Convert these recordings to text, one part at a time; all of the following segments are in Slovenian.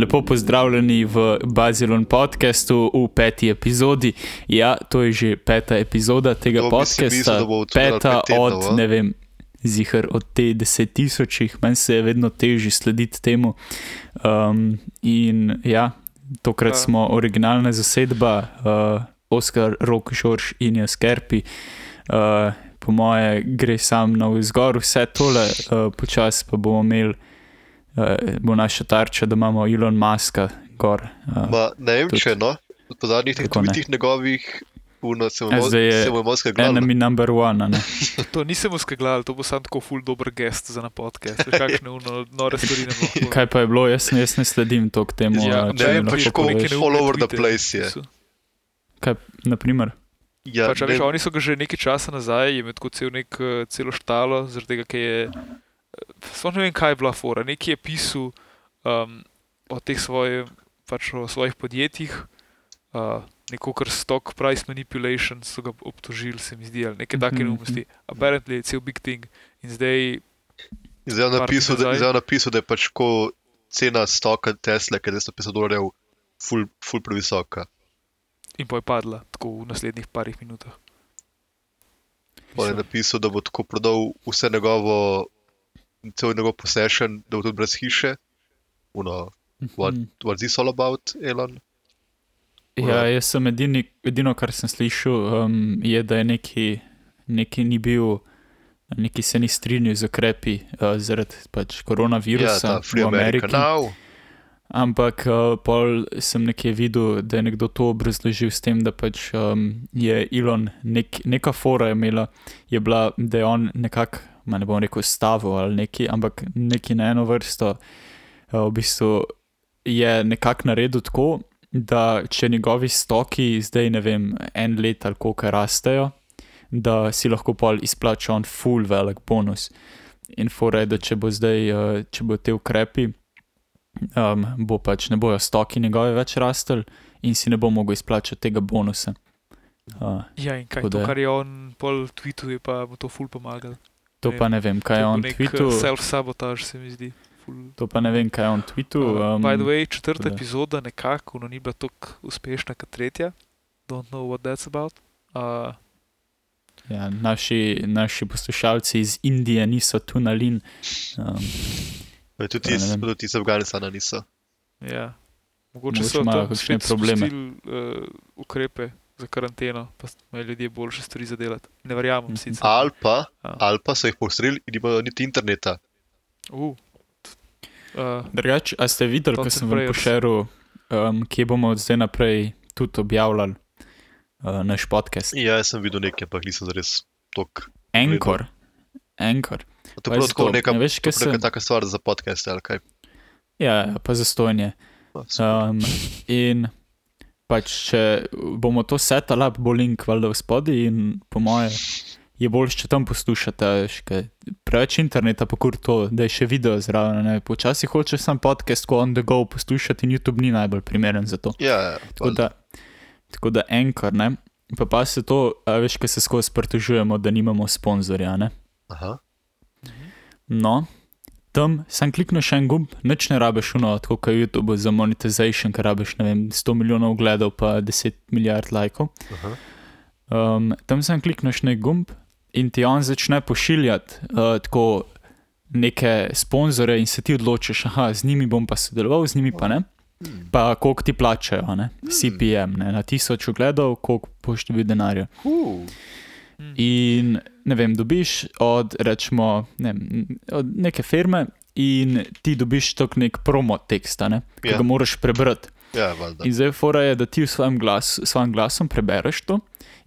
Lepo pozdravljeni v Bazilon podkastu v peti epizodi. Ja, to je že peta epizoda tega podcasta, peta od ne vem. Zihar od te deset tisočih, meni se je vedno težje slediti temu. Um, in ja, tokrat Ja. smo originalna zasedba, uh, Oskar, Rok, Žorž in jaz Kerpi. Uh, po moje gre sam na vzgor, vse tole, uh, počasi pa bomo imeli, bo naša tarča, da imamo Elon Muska gor. Uh, Ma, ne vem, tudi- če no, po zadnjih teh ne? tweetih njegovih, mo- zdaj je. Enemy number one, a ne. To nisem uskegljal, to bo sam tako ful dober gest za na podcast. Veš, Kakšne uno, nore stvari ne bo. Kaj pa je bilo, jaz, ne- jaz ne sledim to k temu. Ja, ne mi pač tako poveš. all over the place je. Kaj, naprimer, Ja, Pač, ne, veš, oni so ga že nekaj časa nazaj, je imel tako cel nek, eh, celo štalo, zaradi tega, ker je. Sploh ne vem, kaj je bila fora. Nekaj je pisal um, o teh svojih, pač o svojih podjetjih, uh, neko kar stock price manipulation so ga obtožili, se mi zdi, ali nekaj take Mhm, neumnosti. Apparently je cel big thing. In zdaj zdaj je napisal, da, nazaj. zdaj napisal, da je pač ko cena stoka Tesla, ki je 250 dolarjev, ful, ful previsoka. in pa je padla, tako v naslednjih parih minutah. On je napisal, da bo tako prodal vse njegovo, cel njegov possession, da bo tudi brez hiše. Uno, what, Mhm. what's this all about, Elon? Ja, jaz sem edini, edino, kar sem slišal, um, je, da je neki, neki ni bil, neki se ni strinjal z ukrepi uh, zaradi pač Ja, koronavirusa Free v Ameriki. now. Ampak uh, pol sem nekje videl, da je nekdo to obrazložil s tem, da pač um, je Elon, nek, neka fora je imela, je bila, da je on nekako, ma ne bom rekel stavil ali neki, ampak neki na eno vrsto, uh, v bistvu je nekako naredil tako, da če njegovi stoki zdaj ne vem, en let ali koliko rastejo, da si lahko pol izplača on full velik bonus. In fora je, da če bo zdaj, uh, če bo te ukrepi um, bo pač ne bojo stoki njegove več rastel in si ne bo mogel izplačati tega bonusa. Uh, Ja, in kaj da to, je. kar je on pol tweetuje, pa mu to ful pomagal. To pa ne vem, kaj je on tweetul. Self-sabotage se mi zdi. Ful. To pa ne vem, kaj je on tweetul. Uh, Um, by the way, četrta da- epizoda nekako no, ni bila tako uspešna kot tretja. Don't know what that's about. Uh, ja, naši, naši poslušalci iz Indije niso tu na lin. Um, Ja, Tudi Ja, ne vem. tudi iz Afganistana niso. ja. Mogoče Mogoče so tam kakšne probleme. spustili, Uh, ukrepe za karanteno, pa imajo ljudje boljše stvari za delati. Ne verjamem Mhm. sicer. Ali pa, Ja. ali pa so jih postrelili in nimajo niti interneta. Uh. Uh, drugač, a ste videli, ko sem vam pošeril, um, kje bomo od zdaj naprej tudi objavljali uh, naš podcast? Ja, sem videl nekaj, ampak nisem zares tok. Enkor. Enkor. To Pa je tako neka, ne veš, kaj je neka sem- taka stvar za podcast ali kaj. Ja, ja, pa zastojnje. No, super. Um, in pač, če bomo to setali, bo link valjda v spodaj, in po moje je bolj, če tam poslušate, a veš, kaj preveč interneta, pa kur to, da je še video zraven. Počasi hočeš sam podcast, ko on the go poslušati, in YouTube ni najbolj primeren za to. Ja, ja, Tako da, tako da enkar, ne. Pa pa se to, a veš, kaj se skozi pritožujemo, da nimamo sponzorja, ne. Aha. No, tam sem kliknil še en gumb, nič ne rabiš, no, tako kot YouTube za monetization, ker rabiš ne vem, 100 milijonov gledov, pa 10 milijard lajkov. Aha. Um, tam sem kliknil še en gumb in ti on začne pošiljati uh, tako neke sponzore in se ti odločiš, aha, z njimi bom pa sodeloval, z njimi pa ne. Hmm. Pa koliko ti plačajo, ne? CPM, ne? na tisoč ogledov, koliko boš dobil denarja. Uh. Mm. In ne vem, dobiš od, rečemo, ne, od neke firme in ti dobiš tok nek promo teksta, ne, ki Ja. ga moraš prebrati. Ja, valjda. In zdaj fora je, da ti v svojem, glas, svojim glasom prebereš to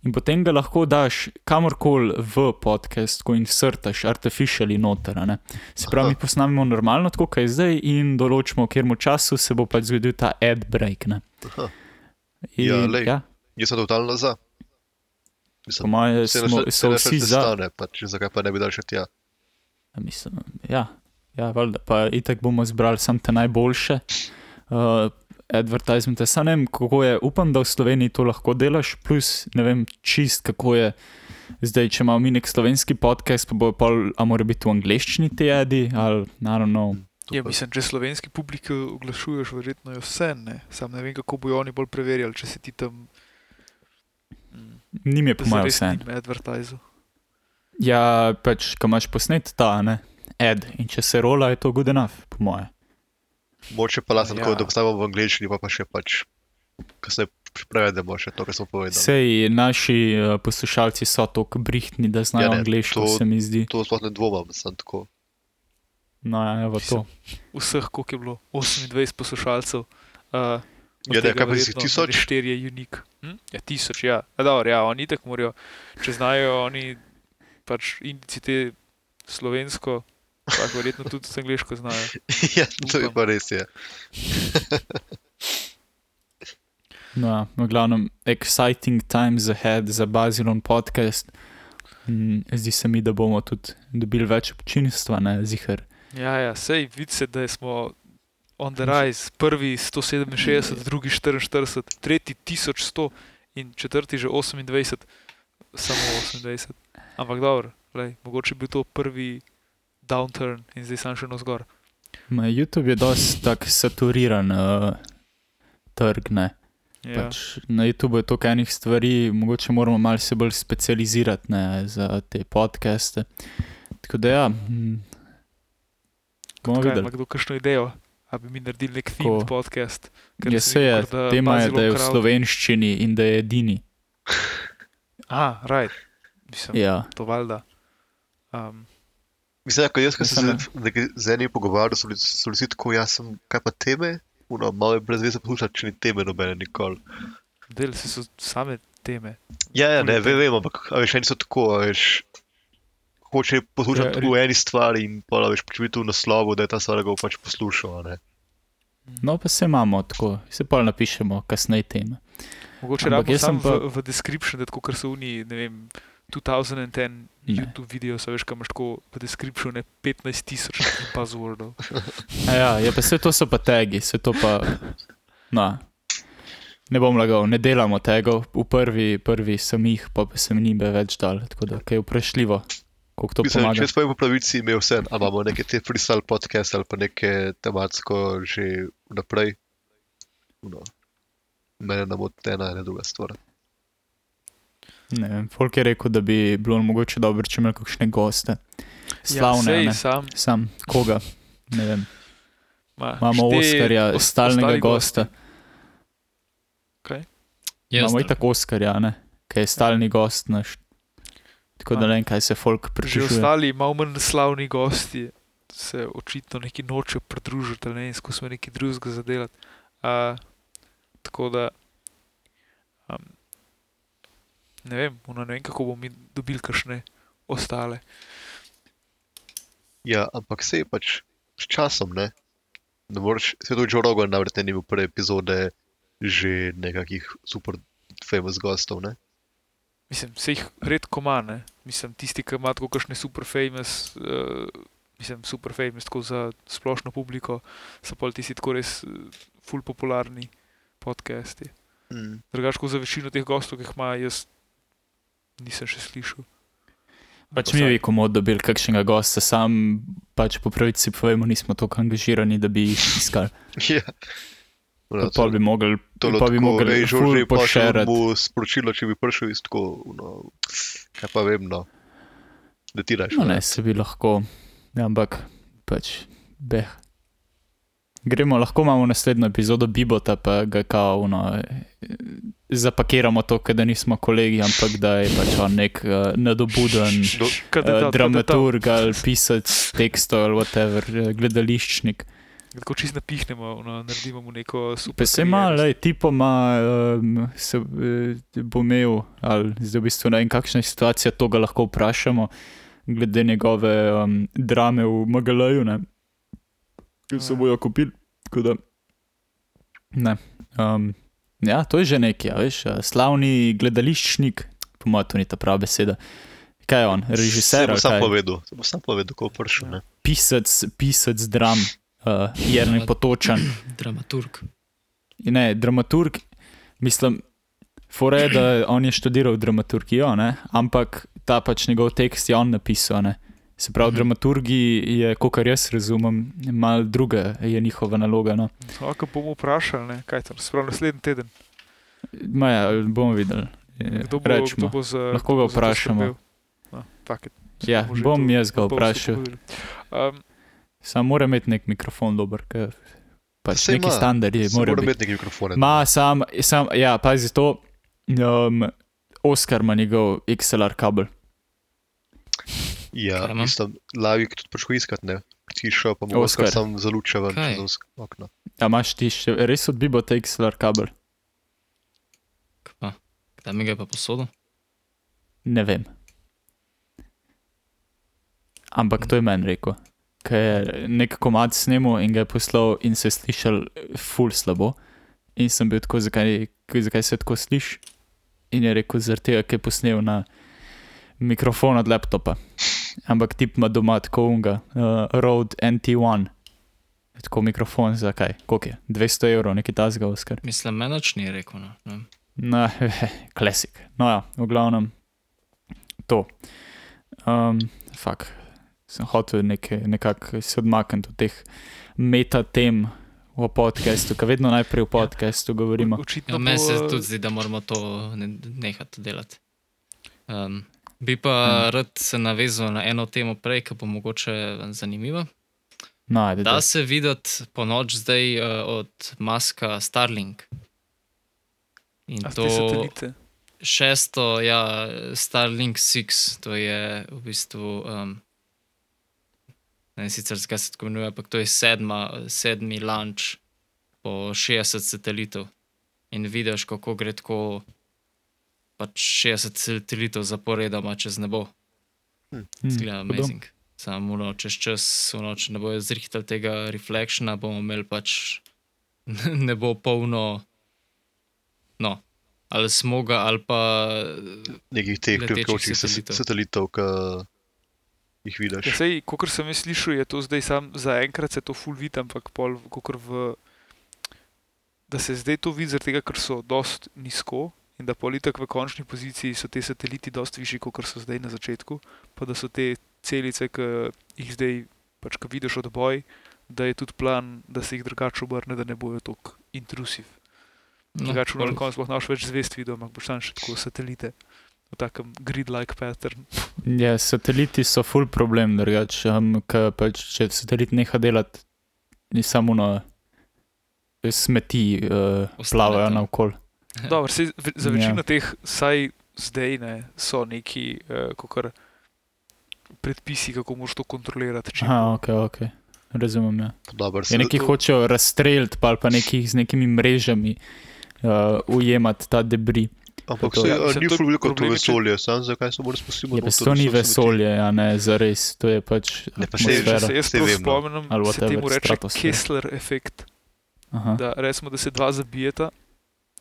in potem ga lahko daš kamorkoli v podcast, ko insertaš artificially noter. ne. Se pravi, mi posnamemo normalno, tako kot je zdaj, in določimo, v katerem času se bo pač zgodil ta ad break. Ne. In, Ja, lej. ja, Jaz sem totalno za. Po Mislim, mojem, se smo, naš- so se naš vsi za. stane, pač, zakaj pa ne bi dal še tja. Ja, Mislim, ja, ja valjda, pa itek bomo zbrali samo te najboljše. Uh, Advertizmente, sam ne vem, kako je, upam, da v Sloveniji to lahko delaš, plus ne vem čist, kako je zdaj, če imamo mi nek slovenski podcast, pa bo pol, a mora biti v angleščini ti edi, ali naravno, Ja, pa- mislim, če slovenski publiki oglašuješ, verjetno je vse, ne. Sam ne vem, kako bojo oni bolj preverjali, če si ti tam. Nim je po mojem zares vse. Ja, pač, ko imaš posnet ta, ne, ad, in če se rola, je to good enough, po mojem. Moče pa lasen Ja. tako, da postavimo v angleščini, pa pa še pač, kasneje prevedemo še to, kar smo povedali. Sej naši uh, poslušalci so tako brihtni, da znajo Ja, ne, angliško, to- se mi zdi. To sploh ne dvomam, sem tako. No, ja, evo to. Vseh, koliko je bilo, 28 poslušalcev. Uh, Ja, ne, kaj pa si tisoč? Štiri je unik. Hm? Ja, tisoč, ja. A, dobro, ja, oni tako morajo, če znajo oni pač indici te slovensko, pa verjetno tudi angliško znajo. ja, to je Upam. pa res, je. No, ja, v glavnem, exciting times ahead za Bazilon podcast. Mm, zdi se mi, da bomo tudi dobili več občinstva, ne zihar. Ja, ja, sej vidi se, da smo on the rise. Prvi 167, drugi 44, tretji 1100 in četrti že 28, samo 28. Ampak dobro, lej, mogoče bi to prvi downturn in zdaj sam še navzgor. Ma, YouTube je dosti tak saturiran uh, trg, ne. Ja. Pač na YouTubu je toliko enih stvari, mogoče moramo malo se bolj specializirati ne, za te podcaste. Tako da ja, mm, bomo videli. ima kdo kakšno idejo? A bi mi naredili nek themed podcast? Ja, se je, da tema je, da je v Crowd- slovenščini in da je edini. A, right. Mislim, Ja, to valjda. Um, Mislim, ko jaz, ko sem se z enim pogovarjal, so bili, so bili tako, jaz sem, kaj pa teme? Uno, malo je brez veze poslušati, če ni teme nobene nikoli. del se so same teme. Ja, ja, ne, vem, ampak a veš, eni so tako, a veš, hoče poslušati Ja, ja, v eni stvari in pa, veš, pač videti v naslovu, da je ta stvar, da ga bo pač poslušal, a ne. no pa se imamo tako, se pa napišemo kasneje teme. Mogoče rabimo sem samo pa- v, v description, da tako kar so oni, ne vem, 2010 Ne. YouTube video, so veš, kam imaš tako v descriptionu 15 tisoč buzzwordov. A ja, je pa vse to so pa tagi, vse to pa. No. Ne bom lagal, ne delamo tega, v prvi, prvi sem jih, pa, pa sem njim več dal, tako da je vprašljivo, koliko to Mislim, pomaga. če smo po pravici imeli vse, a imamo neke te freestyle podcast ali pa neke tematsko že vnaprej. No. Mene ne bo ena ali druga stvar. Ne vem, Folk je rekel, da bi bilo mogoče dobro, če imel kakšne goste. Slavne, ja, ja, sej, sam, sam koga, ne vem. ma, Imamo Oskarja, os- stalnega gosta. Kaj? Imamo i tako Oskarja, ne, ki je stalni gost naš. Tako da ne vem, kaj se folk Že pritožuje. ostali, malo manj slavni gosti, se očitno neki nočejo pridružiti, ali ne vem, skušajo nekaj drugega zadelati. Uh, tako da, um, ne vem, ono, ne vem, kako bomo mi dobili kakšne ostale. Ja, ampak se je pač s časom, ne. Ne moreš, se to Joe Rogan namreč ni bil prve epizode že nekakih super famous gostov, ne. Mislim, se jih redko ima, ne. Mislim, tisti, ki ima tako kakšne super famous, uh, mislim, super famous, tako za splošno publiko, so pa tisti tako res uh, ful popularni podcasti. Mm. Drugač, kot za večino teh gostov, ki jih ima, jaz nisem še slišal. Pač Pa mi bi komu dobili kakšnega gosta, sam pač po pravici povemo, nismo tako angažirani, da bi jih iskali. Ja. Pa bi mogli, to pa bi mogli ej, ful Žorži, pošlji pošerati. mu sporočilo, če bi prišel iz tako, no, kaj pa vem, no. Da ti daš. No, ne, se bi lahko, ja, ampak pač beh. Gremo, lahko imamo naslednjo epizodo Bibota, pa ga kao, no, zapakiramo to, da nismo kolegi, ampak da je pač on nek uh, nadobuden Do, uh, dramaturg ali pisec tekstov ali whatever, eh, gledališčnik. Tako čist napihnemo, no, naredimo mu neko super. Se ima, lej, tipoma um, se bo imel, ali zdaj v bistvu ne vem, kakšna je situacija, to ga lahko vprašamo, glede njegove um, drame v Magaleju, ne, ki so Ja. bojo kupili. Da, ne. Um, ja, to je že nekaj, a veš, slavni gledališčnik, po mojem, to ni ta prava beseda. Kaj je on, režiser? Se sam povedal, se bo sam povedal, ko bo prišel, ne. Pisec, pisec dram, uh, Dramat- Potočan. Dramaturg. Ne, dramaturg, mislim, fore je, da on je študiral dramaturgijo, ne? ampak ta pač njegov tekst je on napisal, ne? Se pravi, Mhm. dramaturgi je, kot jaz razumem, malo druga je njihova naloga. No. Lahko bomo vprašali, ne, kaj tam, sprav naslednji teden. Maja, bomo videli. Kdo bo, kdo Rečemo. bo za, Lahko kdo ga vprašamo. No. Ja, bom jaz ga vprašal. Um, Sam mora imeti nek mikrofon dober, ker pač neki ima. standardi Se morajo Mora biti. imeti neki mikrofon. Ma, sam, sam, ja, pazi to. Um, Oskar ima njegov XLR kabel. Ja, Kaj ima? mislim, lavi tudi prišel iskat, ne. Tišo, pa mu Oskar. Oskar sam zaluča ven čez okno. A imaš ti še res od Bibo ta XLR kabel? Kaj pa? Kdaj mi ga je pa posodil? Ne vem. Ampak to je meni rekel. Ker je nek komad snemal in ga je poslal, in se je slišal ful slabo. In sem bil tako, zakaj, zakaj se tako sliši. In je rekel, zaradi tega, ker je posnel na mikrofon od laptopa. Ampak tip ima doma tako unga, uh, Rode NT1. Tako mikrofon za kaj? Koliko je? 200 evrov, neki tasga, Oskar. Mislim, menoč ni rekel. No. ne. No, klasik. No, ja, v glavnem to. Um, fak, sem hotel nekako se odmakniti od teh meta tem v podkastu, ker vedno najprej v podkastu govorimo. Očitno Ja, meni se tudi zdi, da moramo to ne- nehati delati. Um, bi pa Hmm. rad se navezal na eno temo prej, ki bo mogoče zanimiva. No, ajde, Da da. se videti po noč zdaj uh, od Maska Starlink. In A to satelite. šesto, ja, Starlink 6, to je v bistvu. Um, ne sicer zakaj se tako imenuje, ampak to je sedma, sedmi launch po 60 satelitov. In vidiš, kako gre tako pač 60 satelitov zaporedoma čez nebo. Hm, Zgleda hudo. amazing. Samo no, čez čas, no, če ne bojo zrihtali tega reflekšna, bomo imeli pač ne bo polno, no, ali smoga, ali pa Nekih teh Letečih krivkočih satelitov. satelitov, ki jih vidiš. Ja, sej, kot sem jaz slišal, je to zdaj sam zaenkrat se to full vidi, ampak pol, kakor v, da se zdaj to vidi, zaradi tega, ker so dost nizko in da politik v končni poziciji so te sateliti dost višji, kot so zdaj na začetku, pa da so te celice, ki jih zdaj pač, ko vidiš odboj, da je tudi plan, da se jih drugače obrne, da ne bojo tako intrusiv. no, Drugače, pol- na koncu sploh naš več zvest videl, ampak boš tam še tako satelite. V takem grid-like pattern. Ja, sateliti so full problem, drugače, um, pač, če satelit neha delati, ni samo na smeti uh, plavajo naokol. Dobro, ve- za Ja. večino teh, saj zdaj ne, so neki uh, kakor predpisi, kako moš to kontrolirati. Če Aha, ok, ok. Razumem. Ja. Dobar, Ja, neki hočejo razstreliti, pa pa nekih z nekimi mrežami uh, ujemati ta debris. Ampak to- se, Ja, ni veliko je, če- vesolje, sam zakaj se bolj spustimo? Je noter, to ni vesolje, a ne za res, to je pač Ne, pa atmosfera. se jaz prav vem, spomnim, Ali se temu reče. Kessler efekt. Aha. Da, recimo, da se dva zabijeta,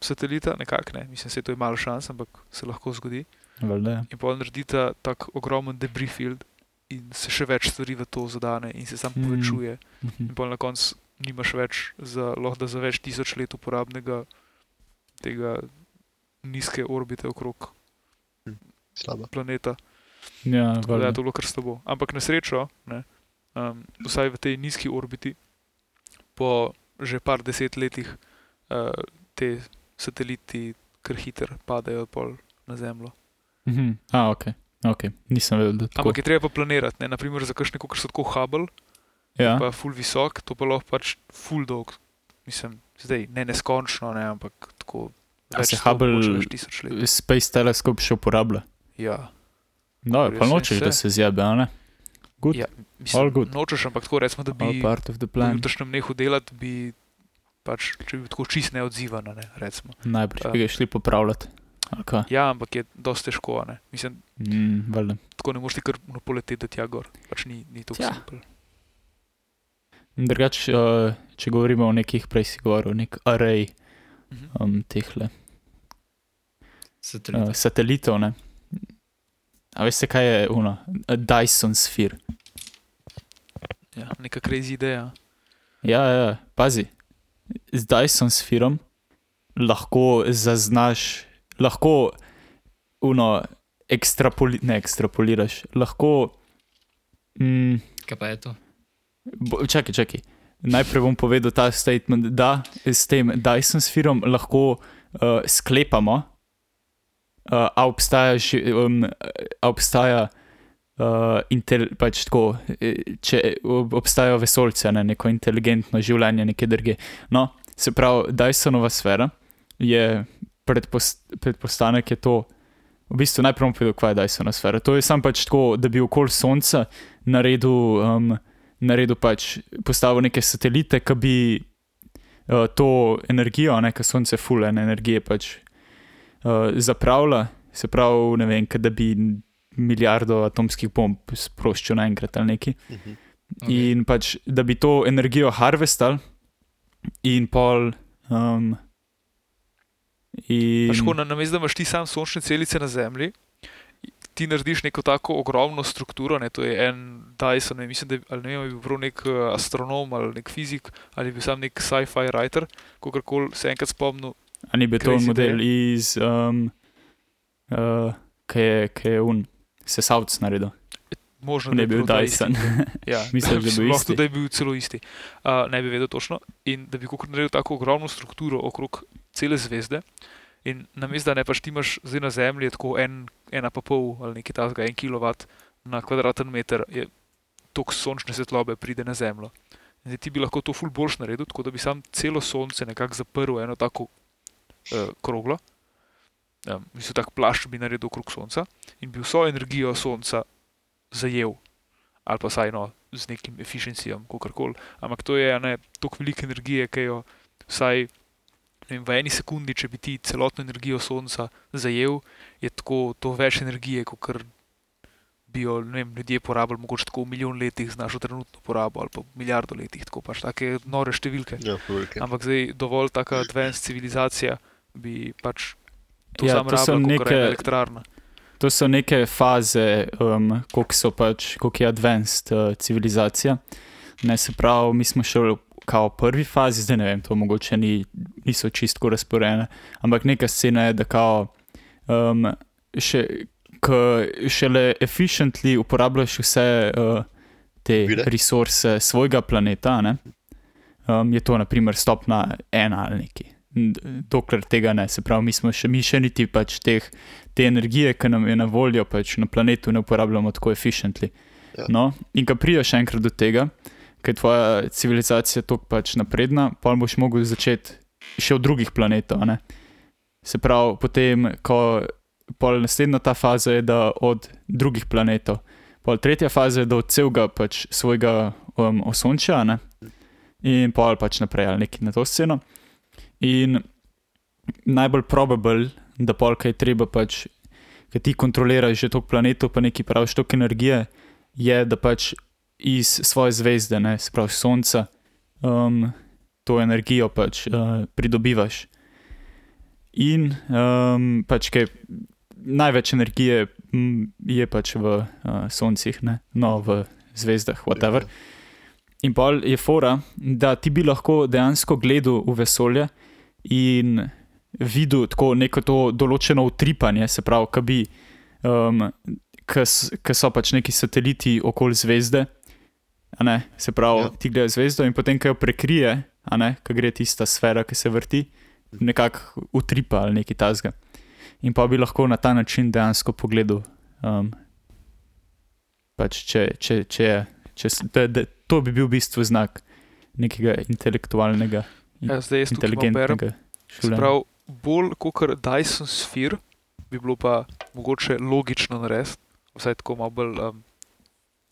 satelita, nekako ne, mislim, da je to malo šans, ampak se lahko zgodi. Valjda, ja. In pa naredita tak ogromen debris field in se še več stvari v to zadane in se sam Mm. povečuje. Mhm. In pa na koncu nimaš več za, lahko da za več tisoč let uporabnega tega nizke orbite okrog Slaba. planeta. Ja, Tako da je valjda. to bilo kar slabo. Ampak na srečo, ne, um, vsaj v tej nizki orbiti, po že par deset letih, uh, te sateliti kar hitro padajo pol na Zemljo. Mhm. A, ok. ok. Nisem vedel, da tako. Ampak je treba pa planirati, ne? naprimer za kakšne, kot so tako Hubble, Ja, pa full visok, to pa lahko pač full dolg. Mislim, zdaj ne neskončno, ne, ampak tako. A več se Hubble- let. Space Telescope še uporablja. Ja, No, Res pa je, nočeš, da se. zjebe, a ne? Good. Ja, mislim, nočeš, ampak tako recimo, da bi part of the plan. jutrišnjem nehu delati, bi pač, če bi bil tako čist neodzivan, ne, recimo. Ja. bi ga šli popravljati. Ali kaj? Ja, ampak je dosti težko, ne. Mislim, Mm, tako ne moreš ti kar poleteti do tja gor, pač ni, ni to Tja. simpel. Drugač, uh, če govorimo o nekih, prej si govoril, nek array Mhm. um, teh uh, satelit. satelitov. Ne? A veste, kaj je uno? A Dyson Sphere. Ja, neka crazy ideja. Ja, ja, ja, pazi. Z Dyson Spherom lahko zaznaš, lahko uno, ekstrapoli, ne ekstrapoliraš, lahko Mm, Kaj pa je to? bo, čakaj, čakaj. Najprej bom povedal ta statement, da s tem Dyson sfirom lahko uh, sklepamo, uh, a obstaja, ži- um, a obstaja uh, intel, pač tako, eh, če ob- obstajajo vesoljce, ne, neko inteligentno življenje, nekje drugje. No, se pravi, Dysonova sfera je predpost, predpostanek, je to. V bistvu najprej bom povedal, kaj je Dysonova sfera. To je sam pač tako, da bi okoli Sonca naredil, um, naredil pač, postavil neke satelite, ki bi uh, to energijo, ki Sonce fulene energije pač uh, zapravlja, se pravi, ne vem, da bi milijardo atomskih bomb sproščil naenkrat ali nekaj. Mhm. Okay. In pač, da bi to energijo harvestal in pol. Um, in, tako, na namesto, da imaš ti sam sončne celice na Zemlji, ti narediš neko tako ogromno strukturo, ne, to je en Dyson, ne, mislim, da je, ali ne vem, ali je bil nek eh, astronom ali nek fizik ali bil sam nek sci-fi writer, kakorkoli se enkrat spomnil. A ni bil to model iz, um, uh, ki je, ki je un, sesavc naredil, Možno, ne da je bil. Dyson. Ja, Misliš, da bil lahko da je bil celo isti. Uh, ne bi vedel točno. In da bi naredil tako ogromno strukturo okrog cele zvezde. In namesto da ne pač ti imaš zdaj na Zemlji tako en, ena pa pol ali nekaj takega, en kilovat na kvadraten meter, je tok sončne svetlobe pride na Zemljo. In zdaj ti bi lahko to ful boljš naredil, tako da bi sam celo sonce nekako zaprl eno tako uh, kroglo. Um, mislim, tak plašč bi naredil okrog sonca in bi vso energijo sonca zajel ali pa vsaj no, z nekim efficiencijam, kako koli. Ampak to je ne, toliko velike energije, ki jo vsaj vem, v eni sekundi, če bi ti celotno energijo sonca zajel, je tako to več energije, kot bi jo vem, ljudje porabili, mogoče tako v milijon letih z našo trenutno porabo ali pa v milijardo letih, tako pač take nore številke. Ja. Ampak zdaj dovolj taka advanced civilizacija bi pač to Ja, sam rabila, neke- elektrarna. To so neke faze, um, koliko so pač, koliko je advanced uh, civilizacija. Ne, se pravi, mi smo šli kao prvi fazi, zdaj ne vem, to mogoče ni, niso čistko razporejene, ampak neka scena je, da kao um, še, k, šele efficiently uporabljaš vse uh, te resurse svojega planeta, ne? um, je to naprimer stopna ena ali neki. Dokler tega ne, se pravi, mi smo še, mi še niti pač teh te energije, ki nam je na voljo pač na planetu, ne uporabljamo tako efficiently. Ja. No, in ko prideš enkrat do tega, ker je tvoja civilizacija tako pač napredna, pa boš mogel začeti še od drugih planetov. ne. Se pravi, potem, ko pol naslednja ta faza je, da od drugih planetov, pol tretja faza je, da od celega pač svojega um, osončja, ne? in pol pač naprej ali neki na to sceno. In najbolj probable, da pol kaj je treba pač, ker ti kontroliraš že toliko planetov, pa nekaj praviš toliko energije, je, da pač iz svoje zvezde, ne, se pravi Sonca, um, to energijo pač uh, pridobivaš. In um, pač, kaj največ energije je pač v uh, Soncih, ne, no v zvezdah, whatever. In pa je fora, da ti bi lahko dejansko gledal v vesolje in videl tako neko to določeno utripanje, se pravi, ki bi, um, ki so pač neki sateliti okoli zvezde. Ne, se pravi, Ja. ti gledaš zvezdo in potem, ko jo prekrije, ko gre tista sfera, ki se vrti, nekako utripa ali nekaj tasga. In pa bi lahko na ta način dejansko pogledal, um, pač če, če, če je, če, da, da, to bi bil v bistvu znak nekega intelektualnega, Ja, zdaj jaz inteligentnega življenja. pravi, bolj kot Dyson Sphere, bi bilo pa mogoče logično narediti, vsaj tako malo bolj, um,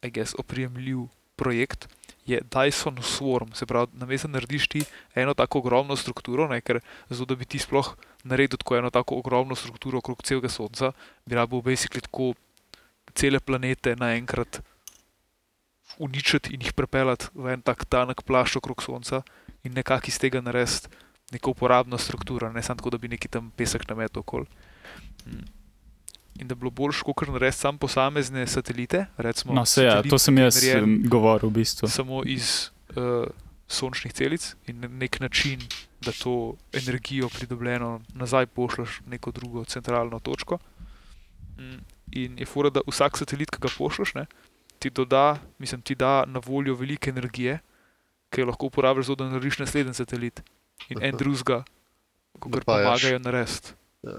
I guess, oprijemljiv projekt, je Dyson Swarm. Se pravi, namesto da narediš ti eno tako ogromno strukturo, ne, ker zato, da bi ti sploh naredil tako eno tako ogromno strukturo okrog celega Sonca, bi rabo basically tako cele planete naenkrat uničiti in jih prepeljati v en tak tanek plašč okrog Sonca in nekako iz tega narediti neko uporabno strukturo, ne samo tako, da bi neki tam pesek nametal okoli. Mm. In da bi bilo boljše, kot narediti sam posamezne satelite. Recimo, No, se ja, to sem jaz govoril v bistvu. Samo iz uh, sončnih celic in nek način, da to energijo pridobljeno nazaj pošlješ v neko drugo centralno točko. Mm. In je fura, da vsak satelit, ki ga pošlješ, ne, ti doda, mislim, ti da na voljo veliko energije, ki jo lahko uporabiš za to, da narediš naslednji satelit. In en drugega, ko Napajaš. pomagajo narediti. Ja.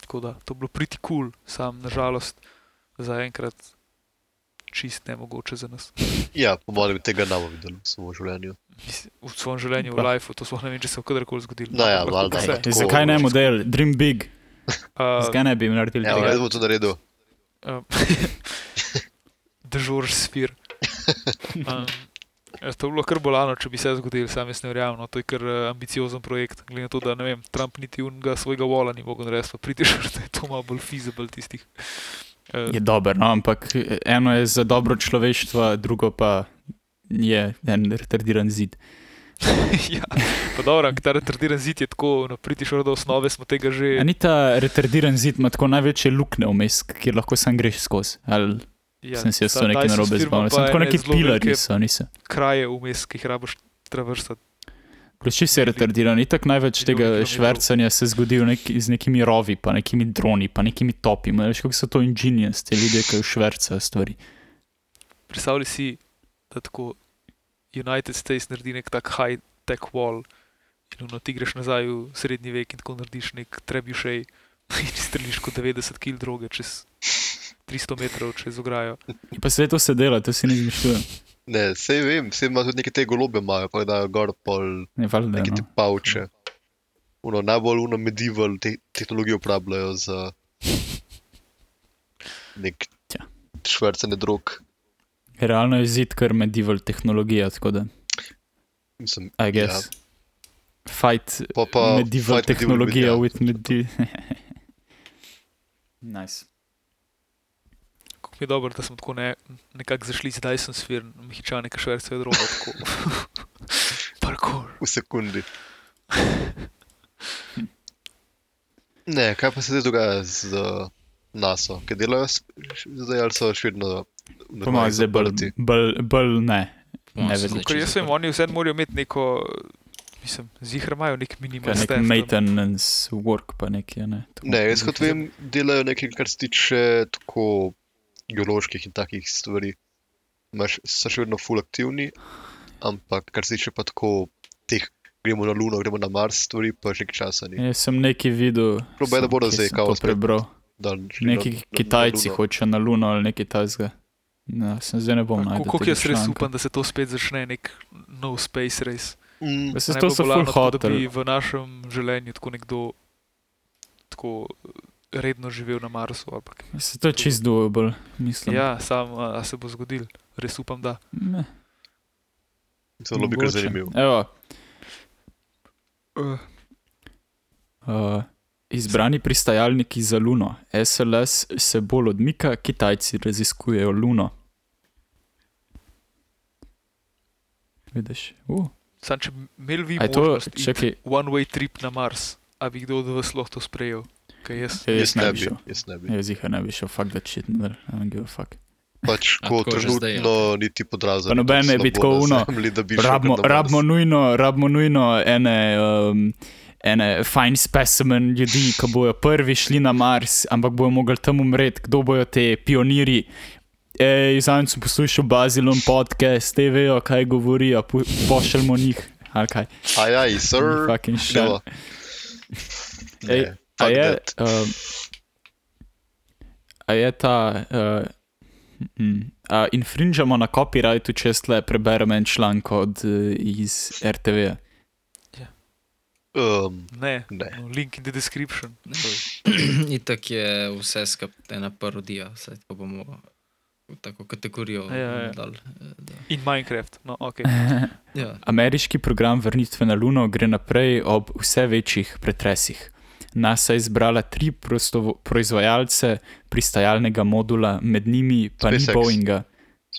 Tako da to je bilo pretty cool, sam nažalost zaenkrat čist ne mogoče za nas. Ja, po mojem tega ne bomo videli v svojem življenju. V svojem življenju, v lifeu, to sploh ne vem, če se je kadarkoli zgodilo. No ja, valjda, Zakaj ne model, dream big, Uh, zakaj ne bi naredili Ja, tega? jaz bom to naredil. Um, Držor spir. Um, ja, to bi bilo kar bolano, če bi se zgodilo, sam jaz ne verjamem. No, to je kar uh, ambiciozen projekt. Glede na to, da ne vem, Trump niti unga svojega vola ni mogel narediti, pa pritiš, da je to malo bolj feasible tistih. Uh, Je dober, no, ampak eno je za dobro človeštva, drugo pa je en retardiran zid. ja, pa dobro, ta retardiran zid je tako, no, pritiš do osnove, smo tega že. A ni ta retardiran zid, ima tako največje luknje vmes, kjer lahko sam greš skozi. Ali Ja, sem si jaz to nekaj narobe firma zbavil. pa Sem tako neki velike so, niso. Kraje vmes, ki jih rabiš traversati. Kloči se retardiran, in tako največ tega švrcanja se zgodi neki, z nekimi rovi, pa nekimi droni, pa nekimi topi. Veš, kako so to ingenious, te ljudje, ki švrcajo stvari. Predstavljaj si, da tako United States naredi nek tak high-tech wall in no, ti greš nazaj v srednji vek in tako narediš nek trebušej in streliš kot 90 kg droge čez 300 metrov čez ograjo. In pa sve to se dela, to si ne izmišljujem. Ne, sej vem, sej ima tudi neke te golobe, imajo, pa dajo gor pol Ne, valjda, neke te no. pavče. Uno, najbolj uno medieval te tehnologijo uporabljajo za nek Tja. švrcanje drog. Realno je zid kar medieval tehnologija, tako da, Mislim, I guess. Fight Pa pa medieval fight medieval tehnologija med- with medieval. nice. Mi je dobro, da smo tako ne, nekako zašli z Dyson Sphere, mehičane, ki švercajo drogo. Parkour. v sekundi. Ne, kaj pa se zdaj dogaja z uh, NASA, ki delajo zdaj ali so še vedno Po mojem, zdaj bolj, zaprti? bolj, bolj ne. Mojem Ne vem. Ker jaz vem, oni vseeno morajo imeti neko, mislim, zihar imajo nek Kaj minimal nek staff tam. maintenance work pa nekje, ne. Ne, jaz kot vem, delajo nekaj, kar se tiče tako geoloških in takih stvari. Imaš, so še vedno full aktivni, ampak kar se tiče pa tako teh, gremo na Luno, gremo na Mars, stvari pa že nekaj časa ni. Jaz sem nekaj videl. Probaj, da bodo zdaj sem kao to spet prebral. Dan, šli na- Neki na- na Kitajci hočejo na Luno ali nekaj tasga. Ja, sem zdaj ne bom najdel. Kako jaz res upam, da se to spet začne nek nov space race. Mm, Najbolj to so bolano full tako, Da bi v našem življenju tako nekdo tako redno živel na Marsu. ali pa kaj. Se to je čist doable, mislim. Ja, sam, a, se bo zgodil. Res upam, da. Ne, Zelo bi kar mogoče. zanimiv. Evo, Uh, uh, izbrani pristajalniki za Luno. SLS se bolj odmika, Kitajci raziskujejo Luno. Vidiš? Uh, sam, če bi imeli vi možnost čakaj, one-way trip na Mars, a bi kdo od vas lahko to sprejel? Kaj jaz? ja, Jaz jaz ne ne bi šel. jaz ne bi. Jaz jih ne bi šel, fuck that shit, no, I don't give a fuck. Pač ko že zdaj, trenutno niti podraza. Pa noben ne bi tako uno, Rabimo, rabimo, nujno, rabimo nujno ene, um, ene fajn specimen ljudi, ki bojo prvi šli na Mars, ampak bojo mogli tam umreti, kdo bojo te pionirji. Ej, zadnjič sem poslušal Bazilon podcast, te vejo, kaj govorijo, po- pošljemo njih. Ali kaj? Ajaj, sir. Fucking shit. Ej, Ne, A je, um, a je ta. Uh, mm, a infringamo na copyrightu, če tle preberem en članek od, uh, iz RTV. Um, Ne, ne. no, link in the description. Itak je vse skupaj ena parodija, vse to bomo v tako kategorijo Ja, ja, ja. dali. eh, Da. In Minecraft. No, okay. Ja. Ameriški program vrnitve na Luno gre naprej ob vse večjih pretresih. NASA je izbrala tri proizvajalce pristajalnega modula, med njimi pa ni SpaceX. Boeinga,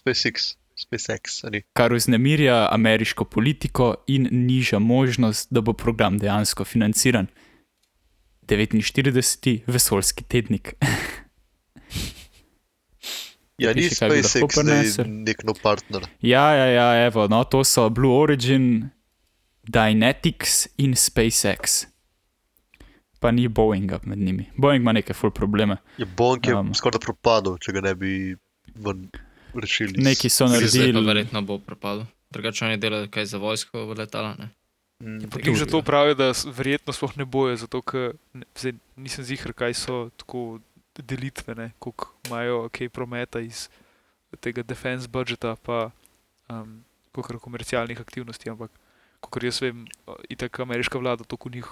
SpaceX, SpaceX, ali kar vznemirja ameriško politiko in niža možnost, da bo program dejansko financiran. 49. vesoljski tednik. Ja, ni SpaceX zdaj prinesel. nek nov partner. Ja, ja, ja, evo, no, to so Blue Origin, Dynetics in SpaceX. Pa ni Boeinga med njimi. Boeing ima neke full probleme. Je Boeing je Um. skoraj propadel, če ga ne bi rešili. Neki so naredili. verjetno bo propadlo. Drugače oni delajo kaj za vojsko v letala. Ne? Mm, glih zato ja. pravijo, da verjetno sploh ne bojo, zato ker nisem zihar, kaj so tako delitve, koliko imajo kaj prometa iz tega defense budžeta, pa um, koliko komercialnih aktivnosti, ampak kot jaz vem, itak ameriška vlada to njih,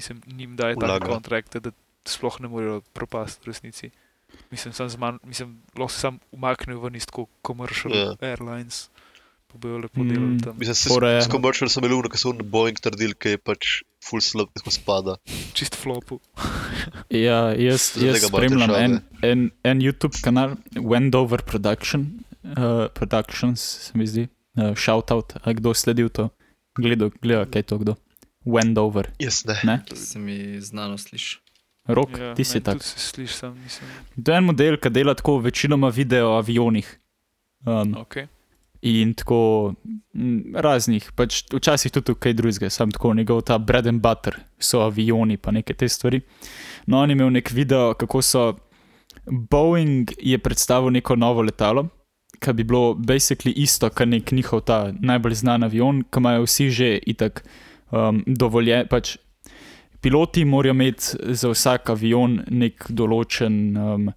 mislim, njim daje take kontrakte, da sploh ne morejo propasti v resnici. Mislim, sam zman, mislim, lahko se sam umaknejo ven iz tako commercial Ja. airlines, pa bojo lepo Mm. delali tam. Mislim, se je- s komercial sem imel, ker so Boeing trdili, da je pač full slab, ko spada. Čist flopu. Ja, jaz, jaz spremljam en, en, en YouTube kanal, Wendover Production, uh, Productions, se mi zdi, uh, shoutout, a kdo sledil to, gledal, gleda, kaj je to kdo. Wendover, Jaz ne. ne? Se mi znano sliši. Rok, Ja, ti si tak. Slišiš, sam nisem. To je en model, ki dela tako večinoma video o avionih. Um, Okay. in tako mm, raznih, pač včasih tudi kaj drugega, sam tako njegov ta bread and butter so avioni, pa neke te stvari. No, on je imel nek video, kako so Boeing je predstavil neko novo letalo, ki bi bilo basically isto, kot nek njihov ta najbolj znan avion, ki imajo vsi že itak um, dovolje. Pač piloti morajo imeti za vsak avion nek določen. Um,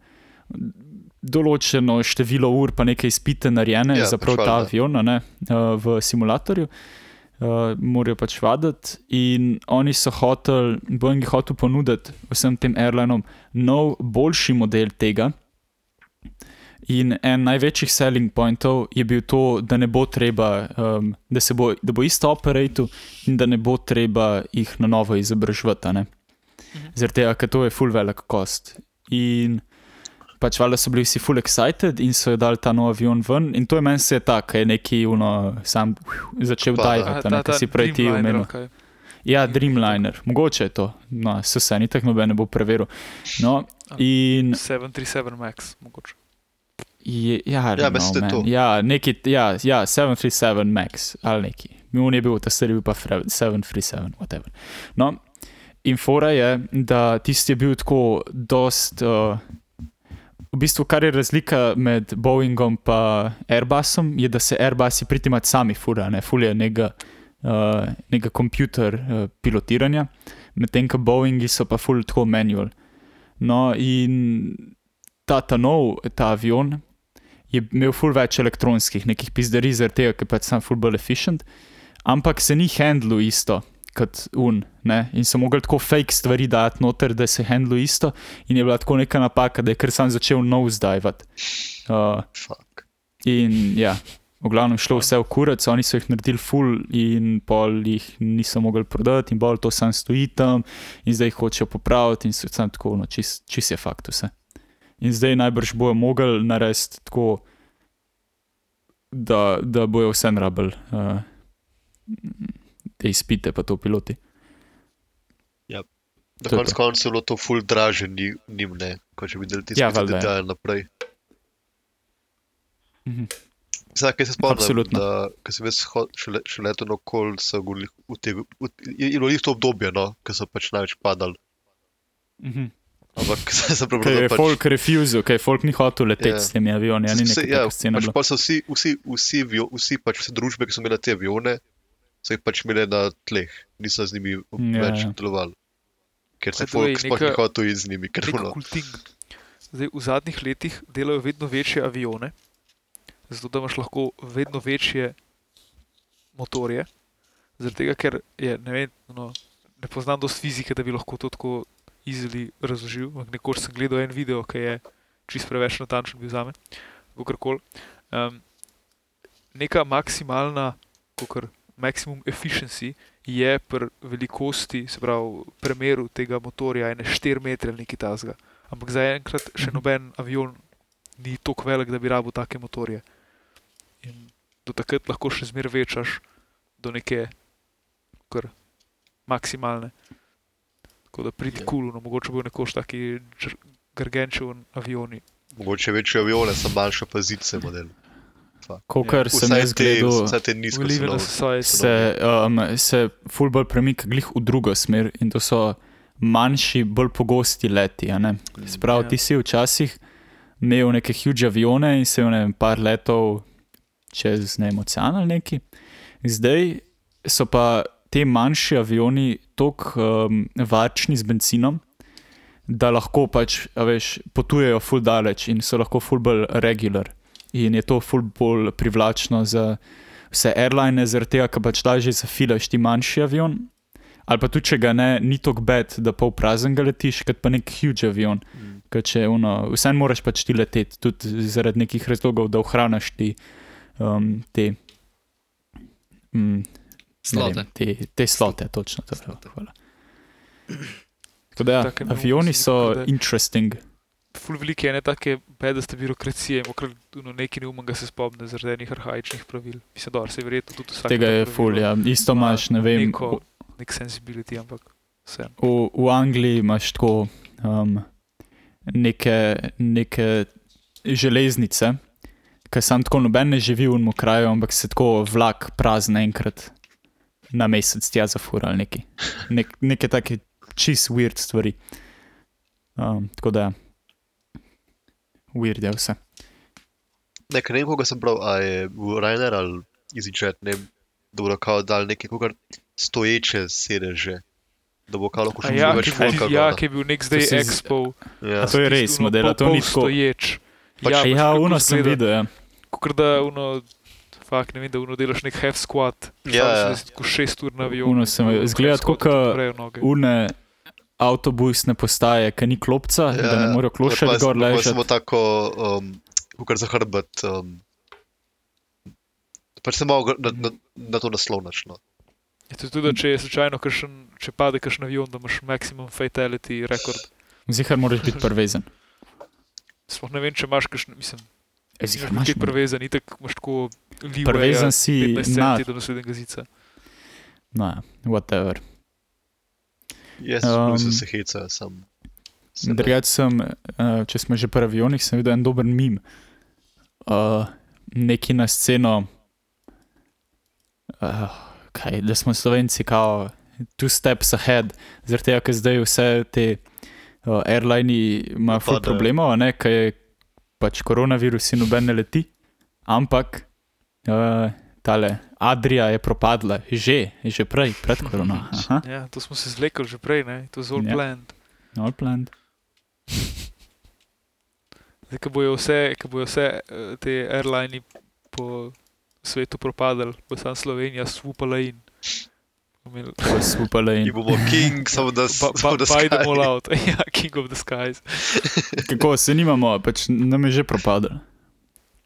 Določeno število ur, pa nekaj izpite narejene Ja, za prav pač ta avion, ne, uh, v simulatorju, uh, morajo pač vaditi. In oni so hoteli, Boeing je hotel ponuditi vsem tem airlinom nov, boljši model tega. In en največjih selling pointov je bil to, da ne bo treba, um, da, se bo, da bo isto operator in da ne bo treba jih na novo izobraževati. a ne. Mhm. Zaradi tega, ker to je full velik kost. In pač valjda so bili vsi full excited in so jo dali ta nov avion ven. In to je meni se tako, je neki uno, sam začel Pa, dajati, A, ne, kar si prej ti Dreamliner, omenil. kaj? Ja, Dreamliner, mogoče je to, no, so se ni tako noben ne bo preveril. No, in 737 Max, mogoče. Ja, Ja, no, je man, to. ja, neki, ja, ja, 737 Max ali neki. Mun je bil, ta stari bil pa fre- 737, whatever. No, in fora je, da tisti je bil tako dost. Uh, V bistvu, kar je razlika med Boeingom in Airbusom, je, da se Airbusi pritimat sami fura, ne fulje nekega, uh, nekega kompjuter uh, pilotiranja, medtem ko Boeingi so pa ful tako manual. No, in ta, ta nov, ta avion je imel ful več elektronskih, nekih pizderij, zaradi tega, ker pač sem ful bolj efficient, ampak se ni handlu isto. Kot un, ne? in so mogli tako fake stvari dati noter, da se handlu isto, in je bila tako neka napaka, da je kar sam začel nosedivati. Uh, Fuck. in ja, v glavnem šlo vse v kurac, oni so jih naredili full, in pol jih niso mogli prodati, in bolj to sam stoji tam, in zdaj jih hočejo popraviti, in so tam tako, no, čist, čist je fakt vse. In zdaj najbrž bojo mogli narediti tako, da, da bojo vse rabili, uh, te izpite, pa to piloti. Na To koncu koncev je bilo to full draže ni- njim, ne, ko če bi delali te Ja, valjda, ja. detajle naprej. Mhm. Zdaj, kaj se spomnim, da sem jaz šele, še leto okol, so govorili, v te, v, je, je bilo isto obdobje, no, ko so pač največ padali. Mhm. Ampak sem Ker prebral, je da pač... folk refusal, ker je folk ni hotel leteti Ja. s temi avioni, ja, neka ja, pač pa so vsi, vsi, vsi, avio- vsi, pač vse družbe, ki so imele te avione, so jih pač imele na tleh, niso z njimi Ja, več ja. delovali. Ker se folk sploh ni hotel iti z njimi, ker ting. Zdaj, v zadnjih letih delajo vedno večje avione, zato da imaš lahko vedno večje motorje. Zaradi tega, ker je, ne, vem, no, ne poznam dosti fizike, da bi lahko to tako izili razložil. Nekoč sem gledal en video, ki je čist preveč natančen bil za me, kakorkoli. Um, neka maksimalna, kakor maximum efficiency je pri velikosti, se pravi, premeru tega motorja, ene 4 metre ali nekaj tasga. Ampak zaenkrat še Mhm. noben avion ni tako velik, da bi rabil take motorje. In do takrat lahko še zmeraj večaš do neke kar maksimalne. Tako da pridi Ja. kul, no mogoče bo nekoč taki gargenčev avioni. Mogoče večje avione, sem manjša pa zidce model. Kolikor sem Vsaj jaz gledal, te society. se, um, se ful bolj premika glih v drugo smer in to so manjši, bolj pogosti leti. a ne. Se pravi, Ja. ti si včasih imel neke huge avione in se je ne vem, par letov čez ne ocean ali neki. Zdaj so pa ti manjši avioni tako um, varčni z benzinom, da lahko pač, veš, potujejo full daleč in so lahko full bolj regular. In je to full bolj privlačno za vse airline, zaradi tega, ker pač lažje zafilaš ti manjši avion. Ali pa tudi, če ga ne, ni tako bed, da pol prazen ga letiš, kot pa nek huge avion. Mm. Ker če uno, vseeno moraš pač ti leteti, tudi zaradi nekih razlogov, da ohraniš ti um, te. Ne Slote. vem, Te, te slote, točno to. Slote. Hvala. Tako da, Take avioni so da- interesting. Ful velike ene take bedaste birokracije, mokrat no, nekaj neumnega se spomne zaradi enih arhajičnih pravil. Mislim, da se je verjetno tudi vsak. Tega je ful, ja. Isto ima imaš, ne vem. Neko, nek sensibility, ampak vse. V, v Angliji imaš tako um, neke, neke železnice, ki sam tako noben ne živi v enem kraju, ampak se tako vlak prazen enkrat na mesec tja zafura ali neki. Nek, neke take čist weird stvari. Um, tako da, weird je vse. Ne, ne vem, koga sem bral, a je Rainer ali EasyJet, ne vem, da bodo kao dal neke kokar stoječe sedeže. Da bo kao lahko še Ja, več ki je bil- folka. ja, gor, ki je bil nek zdaj z- expo. Ja. To je res, modela, to ni tako. Stoječ. Pač- Ja, ja uno sem videl. Ja. Kot da uno, fakt ne vem, da uno delaš nek half squat. Ja, ja. Tako šest ur na avionu. Uno sem videl. Izgleda tako, ka- noge. Une avtobusne postaje, ki ni klopca, ja, da ne morejo klošati gor ležati. Samo tako, um, kar za hrbet. Um, pač se malo na, na, na to naslovnaš. No. Je tudi, da če je slučajno kakšen, če pade kakšen avion, da imaš maximum fatality rekord. Zihar moraš biti prvezen. Sploh ne vem, če imaš kakšen, mislim, E, Imaš nekaj prevezan, itak imaš tako leeway Prevezan si 15 na, do naslednjega zica. no, ja, whatever. Jaz Um, um, se heca, sem. sem Drugač sem, uh, če smo že pri avionih, sem videl en dober mim. Uh, neki na sceno, uh, kaj, da smo slovenci, kao, two steps ahead, zaradi tega, ker zdaj vse te uh, airline imajo ful problemov, a ne, ker je pač koronavirus in noben ne leti, ampak uh, tale Adrija je propadla, že, že prej, pred korona. Aha, Ja, to smo se zlekli že prej, ne? to je zelo Ja. planned. all planned. Zdaj, ko bojo vse, ko bojo vse eh, te airline po svetu propadali, bo sam Slovenija svupala in. Imeli- upali In bomo king, samo da Ba- ba- samo da Buy them sky. all out, ja, King of the Skies. kako se nimamo, pač nam je že propadlo.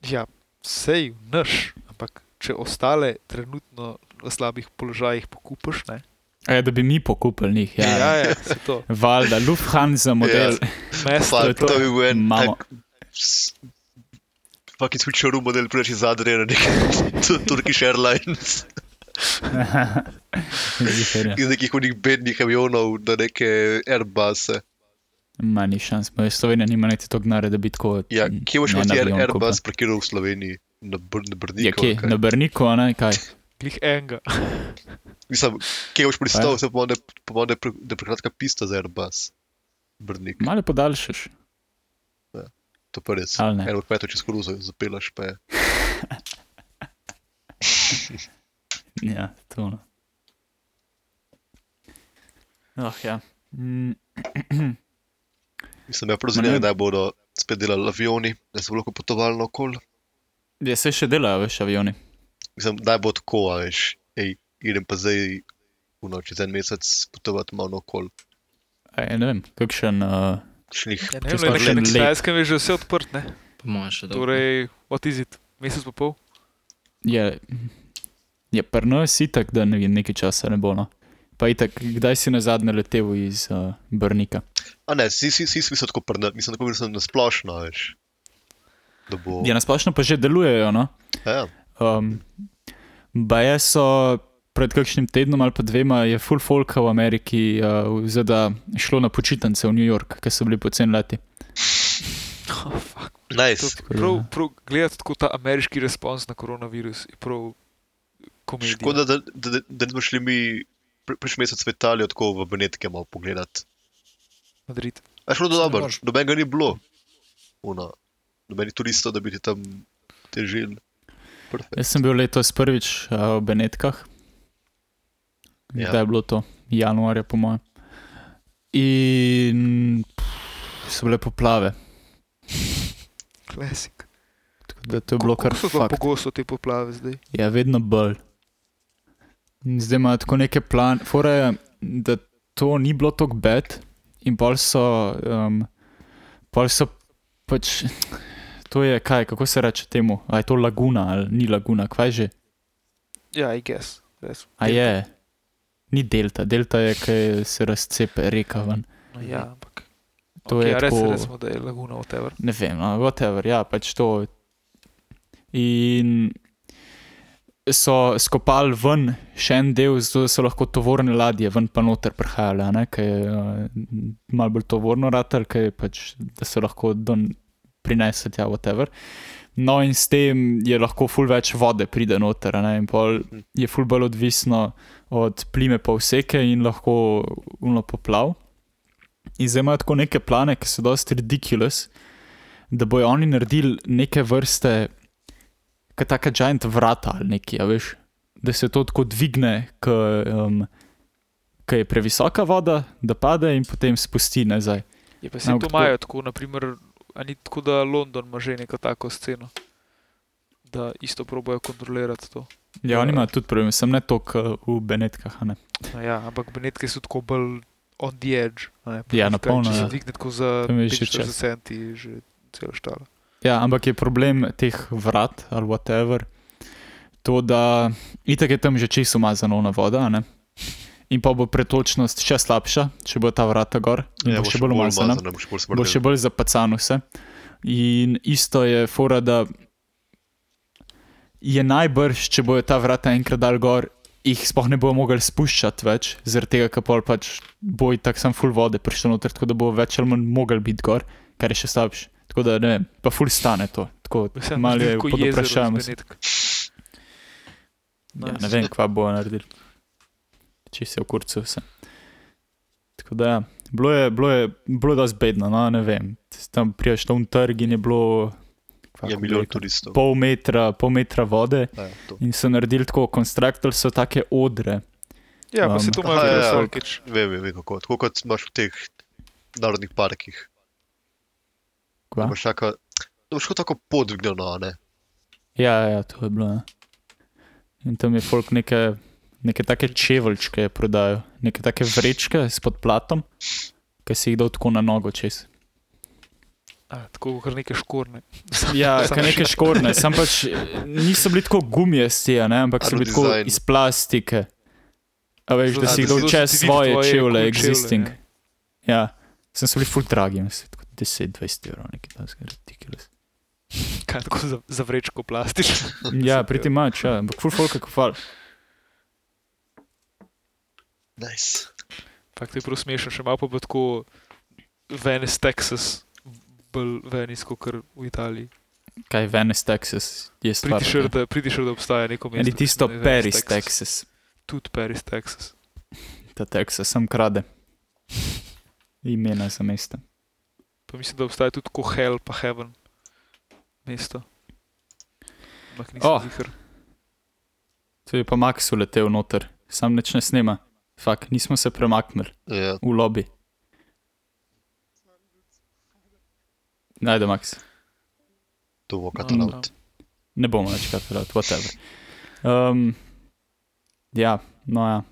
Ja, sej, naš, ampak če ostale trenutno v slabih položajih pokupiš, ne? E, da bi mi pokupili njih. Ja, ja, ja. ja se to. Valjda, Lufthansa model. Ja. Mesto Pa, je to. to je bil en Imamo. tak. s- Fucking switcheroo model, prideš iz Adrije na neki Turkish Airlines, ja. Iz nekih unih bednih avionov na neke Airbusse. Manj šans, moja Slovenija nima niti tog denarja, da bi tako. Ja, kje boš ti avion Airbus parkiral v Sloveniji? Na, br na Brniku? Ja, kje? kaj? Na Brniku, a ne kaj. Glih enega. Mislim, kje boš pristal, Ja. se pomeni, da je pre- prekratka pista za Airbus. Brnik, Malo podaljšaš. to pa res. Ali ne? Eno kmeto čez koruzo zapelaš, pa je. Ja, to. No. Oh, ja. Mm, Mislim, ja, Ma zanimivo, ne. kdaj bodo spet delali avioni, da se bo lahko potovali naokoli. Ja, se še delajo, veš, avioni. Mislim, da bo tako, a veš, ej, idem pa zdaj, uno, čez en mesec potovati malo naokoli. E, ne vem, kakšen. Uh, Šnih, Ja, ne Če vem, smo le, že na let. kitajskem je že vse odprt, ne? Po mojem še dobro. Torej, what is it? Mesec pa pol? je, je prno si tak, da ne vem, nekaj časa ne bo. No. Pa itak, kdaj si na zadnje letel iz uh, Brnika? a ne, si, si, si, si mislil tako prna, mislim, tako mislim na splošno, veš. Bo. Ja, nasplošno pa že delujejo. No? Ja, Um, Baje so pred kakšnim tednom ali pa dvema, je full folka v Ameriki uh, v ZDA šlo na počitnice v New York, ker so bili poceni leti. Oh, fuck. To, nice. prav, prav, gledati tako ta ameriški respons na koronavirus je prav komedija. Škoda, da, da, da, da nismo šli mi prejšnji mesec v Italijo tako v Benetke malo pogledati. Madrid. A šlo dobro, moraš. nobenega ni bilo. Uno. nobenih turistov, da bi ti tam težili. Perfekt. Jaz sem bil letos prvič uh, v Benetkah. Ja. Kdaj je bilo to? Januarja, po mojem. In pff, so bile poplave. Klasik. Tako da to je bilo kar Kako so pogosto te poplave zdaj? Ja, vedno bolj. Zdaj imajo tako neke plane, fora je, da to ni bilo tako bed, in pol so, um, pol so pač, to je kaj, kako se reče temu, a je to laguna ali ni laguna, kaj že, Ja, I guess. Res. a je, ni delta, delta je, kaj se razcepe reka ven. No, ja, ampak. To okay, je res, tako- recimo, da je laguna, whatever. ne vem, no, whatever, ja, pač to. In so skopali ven še en del, zato so lahko tovorne ladje ven pa noter prihajale, ne, ker je uh, malo bolj tovorno ratel, ker je pač, da se lahko don prinese tja, whatever. No, in s tem je lahko ful več vode pride noter, ne, in pol je ful bolj odvisno od plime pa vseke in lahko uno poplav. In zdaj imajo tako neke plane, ki so dosti ridiculous, da bojo oni naredili neke vrste, kot taka giant vrata ali nekaj, a veš, da se to tako dvigne, ko um, ko je previsoka voda, da pade in potem spusti nazaj. Je pa se to imajo tako, naprimer, ni tako, da London ima že neko tako sceno, da isto probojajo kontrolirati to. Ja, oni imajo tudi problem, sem ne toliko uh, v Benetkah. No, ja, ampak Benetke so tako bolj on the edge. Ne, Ja, na polno, Če se ja. dvigne tako za Tam je že 45 čas. centi, že celo štalo. Ja, ampak je problem teh vrat ali whatever, to, da itak je tam že čisto umazana voda, a ne. In pa bo pretočnost še slabša, če bo ta vrata gor, in Ja, bo še bolj umazana. bo še bolj bo še bolj zapacano vse. In isto je fora, da je najbrž, če bojo ta vrata enkrat dal gor, jih sploh ne bojo mogli spuščati več, zaradi tega, ker pol pač bo tako sam full vode prišel noter, tako da bo več ali manj mogel biti gor, kar je še slabše. Tako da ne, pa full stane to. Tako Vse malo je pod vprašanjem. Ja, ne vem, kva bo naredili. Če se v kurcu vse. Tako da, ja, bilo je, bilo je, bilo je dosti bedno, no, ne vem. Tam priješ tam trg in je bilo Je kako bi milijon turistov. pol metra, pol metra vode Ja, to. in so naredili tako, konstruktor so take odre. Ja, pa Um, se to Aha, ima ja, ja. vsakič. Vem, vem, vem kako. Tako kot imaš v teh narodnih parkih. Kva? Tako, da boš kot tako podvignjeno, a ne? Ja, ja, to je bilo. Ja. In tam je folk neke, neke take čeveljčke prodajo, neke take vrečke s podplatom, ki si jih dal tako na nogo čez. A, tako kot neke škorne. Ja, kaj neke škorne, sam pač eh, niso bili tako gumijasti, a ne, ampak so bili tako iz plastike. A veš, da si jih dal so čez svoje čevlje, existing. ja. Ja, sem so bili full dragi, mislim, tako 10-20 evrov, nekaj takega, ridiculous. Kaj tako za, za vrečko plastično. Ja, priti mač, ja, ampak full folk je kufal. Nice. Fakt je prav smešno, še malo pa bo tako Venice, Texas, bolj Venice kot v Italiji. Kaj Venice, Texas, je stvar. Pridi še, da, pridi še, da obstaja neko mesto. Ali tisto Venice, Paris, Texas. Tudi Paris, Texas. Ta Texas sem krade. Imena za mesta. Pa mislim, da obstaja tudi tako Hell pa Heaven mesto. Ampak nisem Oh. ziher. Tu je pa Max uletel noter, sam nič ne snema. Fak, nismo se premaknili Ja, v lobby. Najde Max, to bo No, katalaut. ne bomo več katarati, whatever. Um, ja, no ja.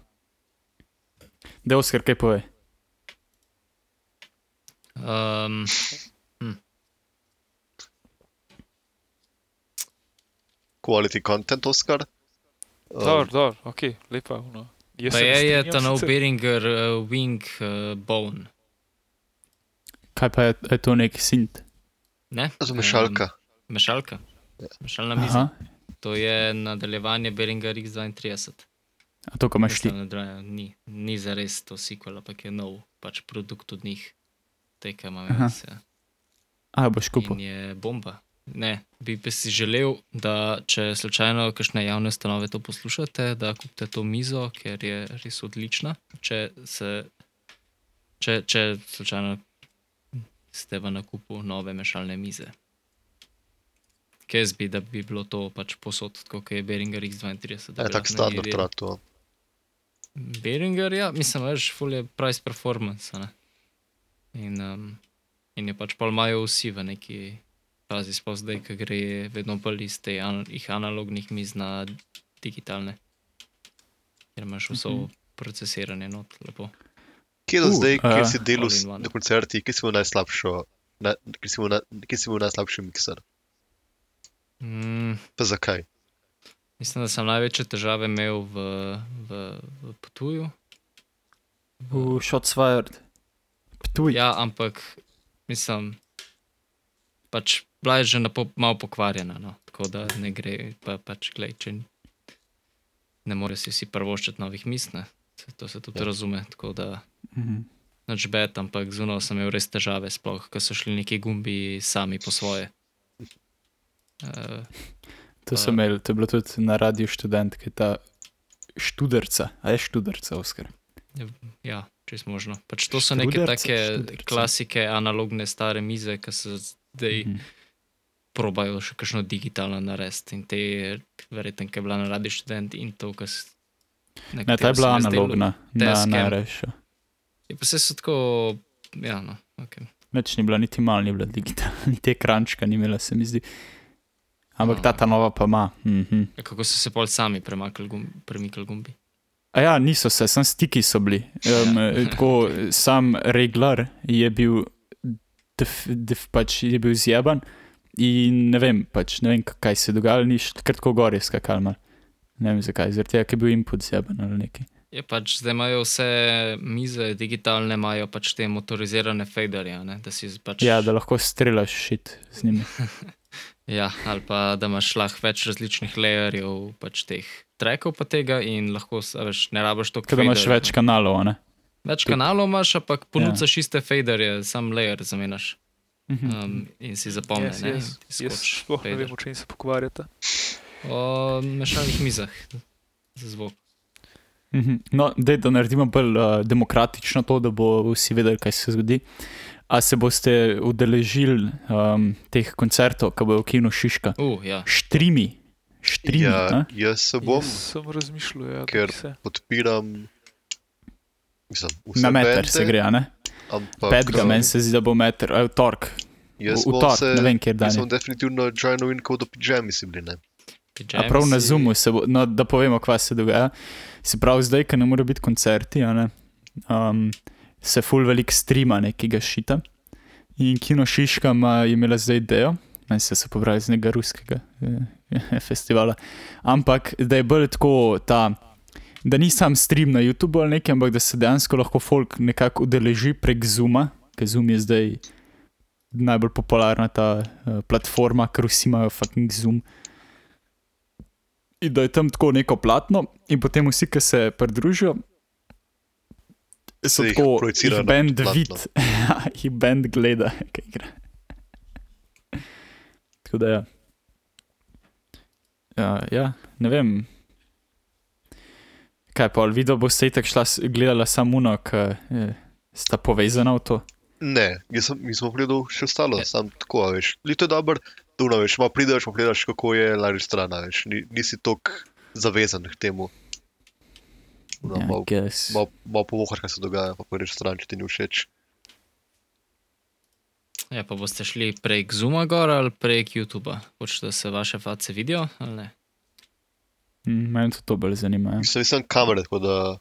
Da, Oskar, kaj pove? Um, Quality content, Oscar. Um, Dobro, dobro, ok, lepa. No. Jaz pa je, je ta nov. Beringer uh, Wing uh, Bone. Kaj pa je, je to nek sint? Ne? To je mešalka. Um, mešalka. Mešalna miza. Aha, To je nadaljevanje Beringer X32. a to, ko imaš ti. Ni, ni za res to sequel, ampak je nov pač produkt od njih. Teka imam jaz. Ja. A, boš kupil. In je bomba. Ne, bi pa si želel, da če slučajno kakšne javne ustanove to poslušate, da kupite to mizo, ker je res odlična. Če, se, če, če slučajno ste v nakupu nove mešalne mize. Kesbi, da bi bilo to pač posod, tako kot je Beringer X32. da Je bi tak lahko standard rato. Beringer, ja, mislim, veš, full je price performance. a Ne? In, um, in je pač pol imajo vsi v neki fazi, sploh zdaj, ki gre vedno bolj iz teh an analognih miz na digitalne. Ker imaš vso uh -huh. procesiranje not, lepo. Kje do Uh, zdaj, ja. kjer si delal s- na koncertih, kje si imel najslabšo, na, kje si imel, na, kje si imel najslabši mikser? Mm, Pa zakaj? mislim, da sem največje težave imel v, v, v potuju. V Shotsfired. Ptuj. Ja, ampak mislim, pač bila je že napo, malo pokvarjena, no. tako da ne gre, pa, pač glej, če ne more si vsi prvoščiti novih misl, ne. Se- to se tudi Ja. razume, tako da Mhm. nič bet, ampak zunaj sem imel res težave, sploh, ker so šli neki gumbi sami po svoje. Uh, To sem imel, to je bilo tudi na radiju študent, ki je ta študerca, a je študerca, Oskar. Ja, če je možno. Pač to so neke Štruderce, take štruderce. klasike, analogne stare mize, ki se zdaj Mhm. probajo še kakšno digitalno narediti. In te, verjetno, ki je bila na radi študent in to, kar se. Ne, ta je bila analogna, na Tascam. najrajša. Je pa se so tako, ja, no, okay. Več ni bila, niti malo ni bila digitalna, niti ekrančka ni imela, se mi zdi. Ampak A. ta nova pa ima. Mhm. Ja, kako so se pol sami premakali gum, premikali gumbi. A ja, niso se, samo stiki so bili. Um, tako, sam reglar je bil, def, def, pač je bil zjeban in ne vem, pač, ne vem, kaj se je dogajalo, ni tako gor je skakal. mal. Ne vem zakaj, zaradi tega, ker je bil input zjeban ali nekaj. Je pač zdaj imajo vse mize digitalne, imajo pač te motorizirane faderje, ne, da si pač. Ja, da lahko strelaš šit z njimi. Ja, ali pa da imaš lahko več različnih layerjev, pač teh trekov pa tega in lahko, veš, ne rabiš to Ker da imaš več kanalov, a ne? Več tudi- kanalov imaš, ampak ponudiš ja. iste faderje, sam layer zamenjaš Mhm. um, in si zapomni. Jaz, ne, jaz, in ti jaz skoči sploh ne fader. vem, o čem se pokvarjata. O mešalnih mizah za zvok. Mhm. No, dej, da naredimo bolj uh, demokratično to, da bo vsi vedeli, kaj se zgodi. A se boste udeležili um, teh koncertov, ki bojo v kinu Šiška? Uh, ja. Štrimi, štrimi. Ja, Ja. jaz se bom, Jaz sem razmišljal, ja, da ker- se. podpiram. Mislim, Na meter bende, se gre, a ne? Ampak, Petega, um, meni se zdi, da bo meter, ali tork. Jaz V, v bom tork, se, ne vem, kjer dan jaz bom definitivno joinal in kot do pijami si bili, ne. A prav na Zoomu se bo, no, da povemo, kaj se dogaja. Se pravi, zdaj, ker ne more biti koncerti, a ne, um, se full velik streama nekega šita. In Kino Šiška ima, je imela zdaj idejo, naj se se popravi iz nekega ruskega eh, festivala. Ampak da je bolj tako ta, da ni sam stream na YouTubu ali nekaj, ampak da se dejansko lahko folk nekako udeleži prek Zooma, ker Zoom je zdaj najbolj popularna ta uh, platforma, ker vsi imajo fucking Zoom. In da je tam tako neko platno, in potem vsi, ki se pridružijo, so Se tako, jih na bend vid, jih bend gleda, kaj igra. Tako da ja. Ja, ja, ne vem. Kaj pa, videl boste itak šla, gledala samo uno, ki eh, sta povezana v to? Ne, jaz sem, mi smo gledali še ostalo, Ja. sam tako, a veš. Lito je dobro, da veš, malo prideš, pa gledaš, kako je lažje stran, veš. Ni, nisi tako zavezan k temu. No, Ja, malo, malo, malo povohar, kaj se dogaja, pa pojdeš stran, če ti ni všeč. Ja, pa boste šli prek Zooma gor ali prek YouTuba? Hočete, da se vaše face vidijo ali ne? Mm, Mene to, to bolj zanima. Ja. Mislim, nisem kamere, tako da.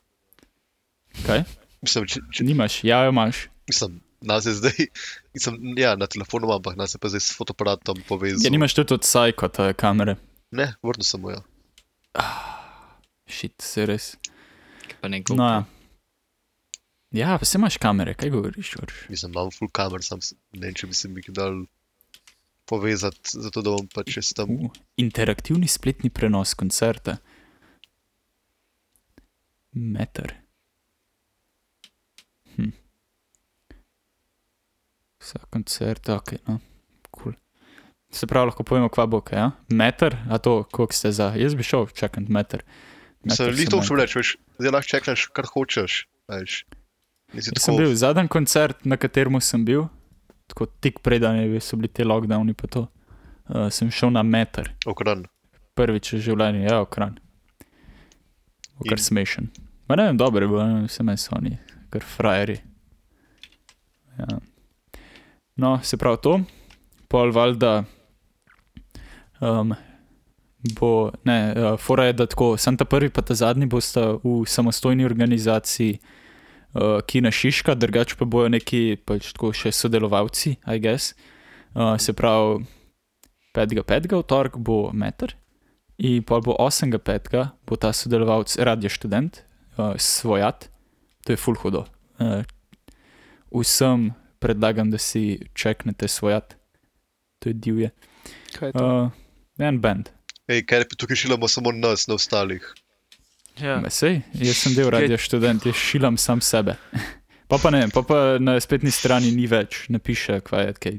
Kaj? Mislim, če, če, Nimaš, ja, jo imaš. mislim, nas je zdaj, mislim, ja, na telefonu imam, ampak nas je pa zdaj s fotoaparatom povezal. Ja, nimaš tudi od te kamere. Ne, vrnil sem jo. Šit, se res. Kaj Pa ne No, GoPro. ja. Ja, pa se imaš kamere, kaj govoriš? Orš? Mislim, imam full kamer, sam s- ne vem, če bi se mi dal povezati, zato da bom pač čez tam. Uh, interaktivni spletni prenos koncerta. Meter. Hm. Vsak koncert, ok, no, kul. Cool. Se pravi, lahko povemo, kva bo, kaj, ja? Meter, a to, koliko ste za? Jaz bi šel čakati meter. Mislim, Meter ni sem to meter. še reči, veš, zdaj lahko čekaš, kar hočeš. Veš. Jaz sem tako, bil zadnji koncert, na katerem sem bil, tako tik preden so bili ti lockdowni. pa to. uh, sem šel na meter, Okran. prvič v življenju, ja, okran. Kar In? smešen. Ma ne vem, dobro je bilo, ne vem, vse meni so oni, kar frajeri. Ja. No, se pravi to, pol valjda um, bo, ne, uh, fora je, da tako, sem ta prvi, pa ta zadnji bosta v samostojni organizaciji uh, Kina Šiška, drugače pa bojo neki pač tako še sodelovalci, I guess. Uh, se pravi, 5.5. v torek bo meter. In pa bo 8.5. bo ta sodelovalec, radio študent, uh, svojat, to je full hudo. Uh, vsem predlagam, da si čeknete svojat, to je divje. Kaj je to? Uh, en band, Ej, kaj ne tukaj šilamo samo nas, na ostalih. Ja. sej, jaz sem del radio študent, jaz šilam sam sebe. Pa pa ne, pa, pa na spletni strani ni več, ne piše, kaj je, kaj.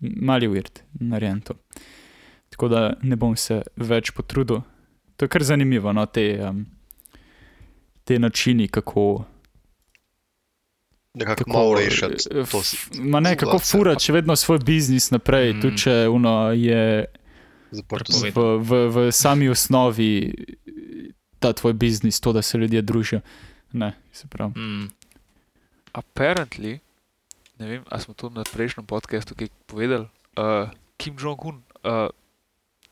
Mali uvirt, narejen to. Tako da ne bom se več potrudil. To je kar zanimivo, no, te, um, te načini, kako. Nekako kako malo rešiti. eh, Ma ne, kako situacijo. fura, če vedno svoj biznis naprej, Mm. tudi če uno je v, v, v sami osnovi ta tvoj biznis, to, da se ljudje družijo. Ne, se pravi. Mm. Apparently, ne vem, ali smo to na prejšnjem podkastu kaj povedali, uh, Kim Jong-un uh,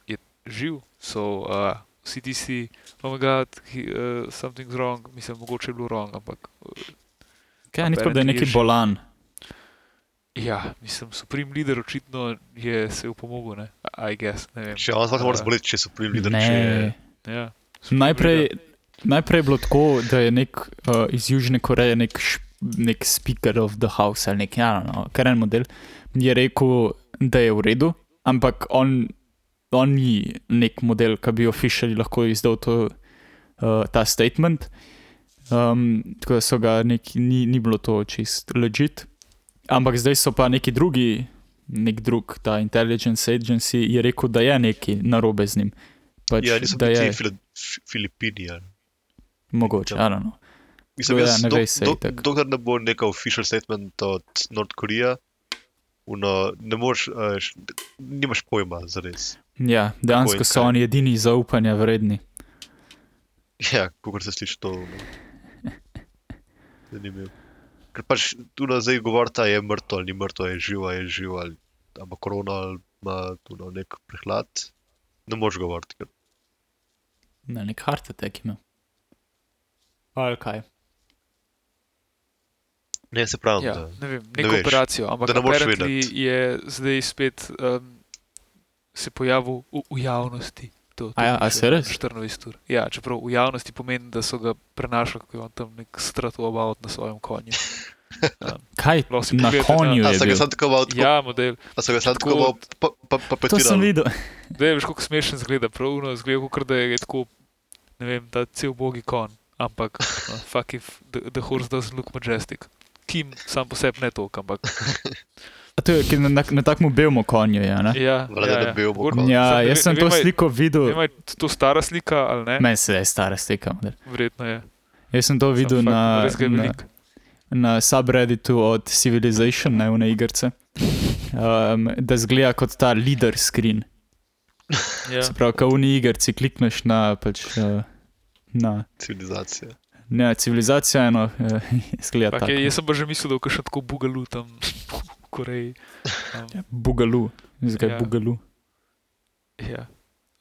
je živ, so uh, vsi tisti, oh my god, he, uh, something's wrong, mislim, mogoče je bilo wrong, ampak uh, Kaj, ni tako, da je je neki že- bolan. ja, mislim, Supreme Leader očitno je se upomogel, ne, I guess, ne vem. Če on sploh mora zboleti, če so prvi lider, če je. Ne. Ja, Supreme Najprej, najprej je bilo tako, da je nek uh, iz Južne Koreje, nek, š- nek speaker of the house ali nek, ja, no, kar en model, je rekel, da je v redu, ampak on, on ni nek model, ki bi oficiali lahko izdal to, uh, ta statement. Um, tako da so ga neki, ni, ni bilo to čist legit. Ampak zdaj so pa neki drugi, nek drug, ta intelligence agency je rekel, da je nekaj narobe z njim. Pač, Ja, niso bili je Fili- Fi- Filipini. ali. mogoče, Ja. Know. Mislim, Ja, jaz, ne dok, ve se dok, itak. dokler ne bo neka official statement od Nord Koreje, uno, ne moreš, uh, nimaš pojma, zares. Ja, dejansko so oni edini zaupanja vredni. Ja, kako se sliši to. no. Zanimivo. Ker pač tu na zdaj govorita, je mrtev ali ni mrtev, je živ ali je živ, ali ima korona ali ima tu nek prehlad. Ne moreš govoriti. Ker... Na nek heart attack ima. Ali kaj? Ne, se pravi, Ja, da ne vem, ne neko veš, operacijo, ampak ne apparently je zdaj spet um, se pojavil v, v javnosti. To, to A ja, a se res? 24 ur. Ja, čeprav v javnosti pomeni, da so ga prenašali, kako je on tam nek stratu about na svojem konju. Um, Kaj na konju A je so ga bil? sam tako malo, tako, ja, model. a so ga sam tako malo pa, pa, pa To sem videl. Da je veš, kako smešen zgleda, pravno zgleda, kot da je tako, ne vem, ta cel bogi kon. Ampak, uh, fuck if the, the horse doesn't look majestic. Kim sam po sebi ne toliko, ampak. A to je na, na, na takem belem konju. Je, ne? Ja, Vlada ja, ja. Mogoče- konju. ja, Zdaj, jaz sem ne to vem, sliko Ne videl. vem, je to stara slika ali ne. Meni se je stara slika. Verjetno je. Jaz sem to videl Samo na, fakt, ga na. Na subredditu od Civilization, ne v igrice. Um, da zgleda kot ta leader screen. Ja. Se pravi, ko v igrici klikneš na, pač, uh, na Civilizacija. ne, civilizacijo, eno, uh, zgleda Fak, tako. je, jaz sem pa že mislil, da je še tako bugalu tam v Koreji. Um, Bugalu, zdaj Ja. ja. Bugalu. ja.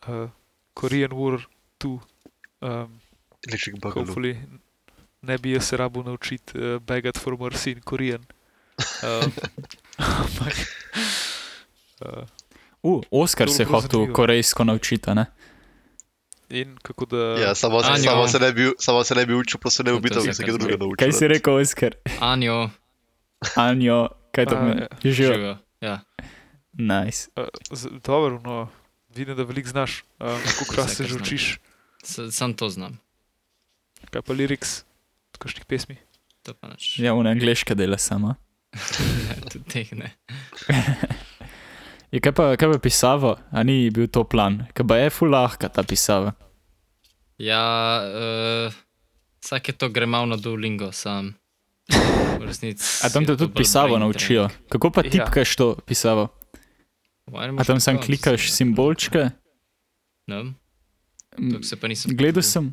uh, Korean War 2. Um, Electric Boogaloo. hopefully ne bi jaz se rabo naučiti uh, begat for mercy in Korean. Um, ampak. Uh, Uh, Oskar To se je hotel korejsko naučiti, ne? in kako da. Ja, samo, se- samo, se ne bi, samo se ne bi učil, pa se ne bi videl, je da se kaj drugega zelo. naučil. Kaj si rekel, Oskar? Anjo, Anjo, kaj to pomeni? ja. Živijo. Ja. nice. Uh, z- dobro, no, vidim, da veliko znaš. Um, kako krat Vse, se že učiš, Sam to znam. kaj pa liriks, kakšnih pesmi. To pa nič. Ja, v angliške dela sama. Tudi teh ne. Je kaj pa, kaj pa pisavo? A ni bil to plan? Kaj pa je fulahka ta pisava? Ja, uh, vsake to gre malo na Duolingo sam. V resnici A tam je te tudi pisavo naučijo? training. Kako pa Ja. tipkaš to pisavo? A tam sam klikaš simbolčke. Ne, nisem. Gledal sem.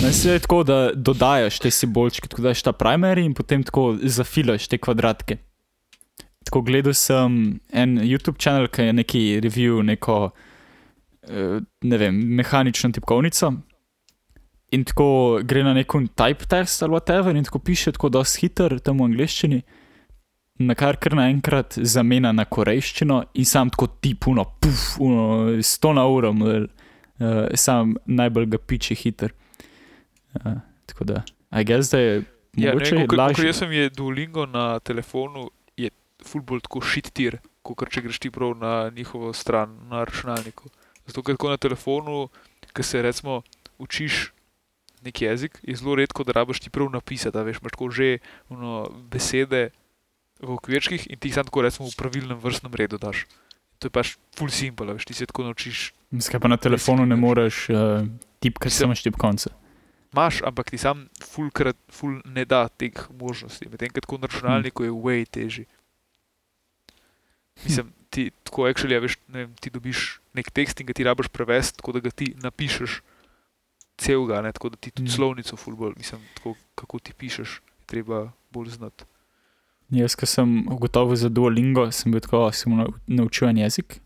Ne, se je tako, da dodajaš te simbolčke, tako da daš ta primary in potem tako zafilaš te kvadratke. Tako gledal sem en YouTube kanal, ki je neki review, neko eh, ne vem, mehanično tipkovnico. In tako gre na neko type test ali whatever, in tako piše tako dosti hiter tam v angleščini, na kar kar naenkrat zamenja na korejščino in sam tako tipuno, puf, uno, 100 na uro, uh, sam najbolj ga piči hiter. Uh, tako da, I guess da je Ja, mogoče ne, kot lažje. jaz sem je Duolingo na telefonu, je fulbol tako šitir, kot če greš ti prav na njihovo stran, na računalniku. Zato, ker tako na telefonu, ki se recimo učiš neki jezik, je zelo redko, da rabiš ti prav napisati, a veš, imaš tako že ono, besede v okvirčkih in ti jih sam tako recimo v pravilnem vrstnem redu daš. To je pač full simple, veš, ti se tako naučiš Skaj pa na telefonu ne moreš uh, tipkati, samo štip Imáš, ampak ti sam fulkrat ful ne da teh možnosti. Medtem ko tako na računalniku je way težji. Mislim, ti tako actually, a veš, ne vem, ti dobiš nek tekst in ga ti rabiš prevesti, tako da ga ti napišeš celega, ne, tako da ti tudi Mm. slovnico fulbol, mislim, tako kako ti pišeš, je treba bolj znati. Jaz, ko sem ugotovil za Duolingo, sem bil tako, "A, sem nau- naučil en jezik.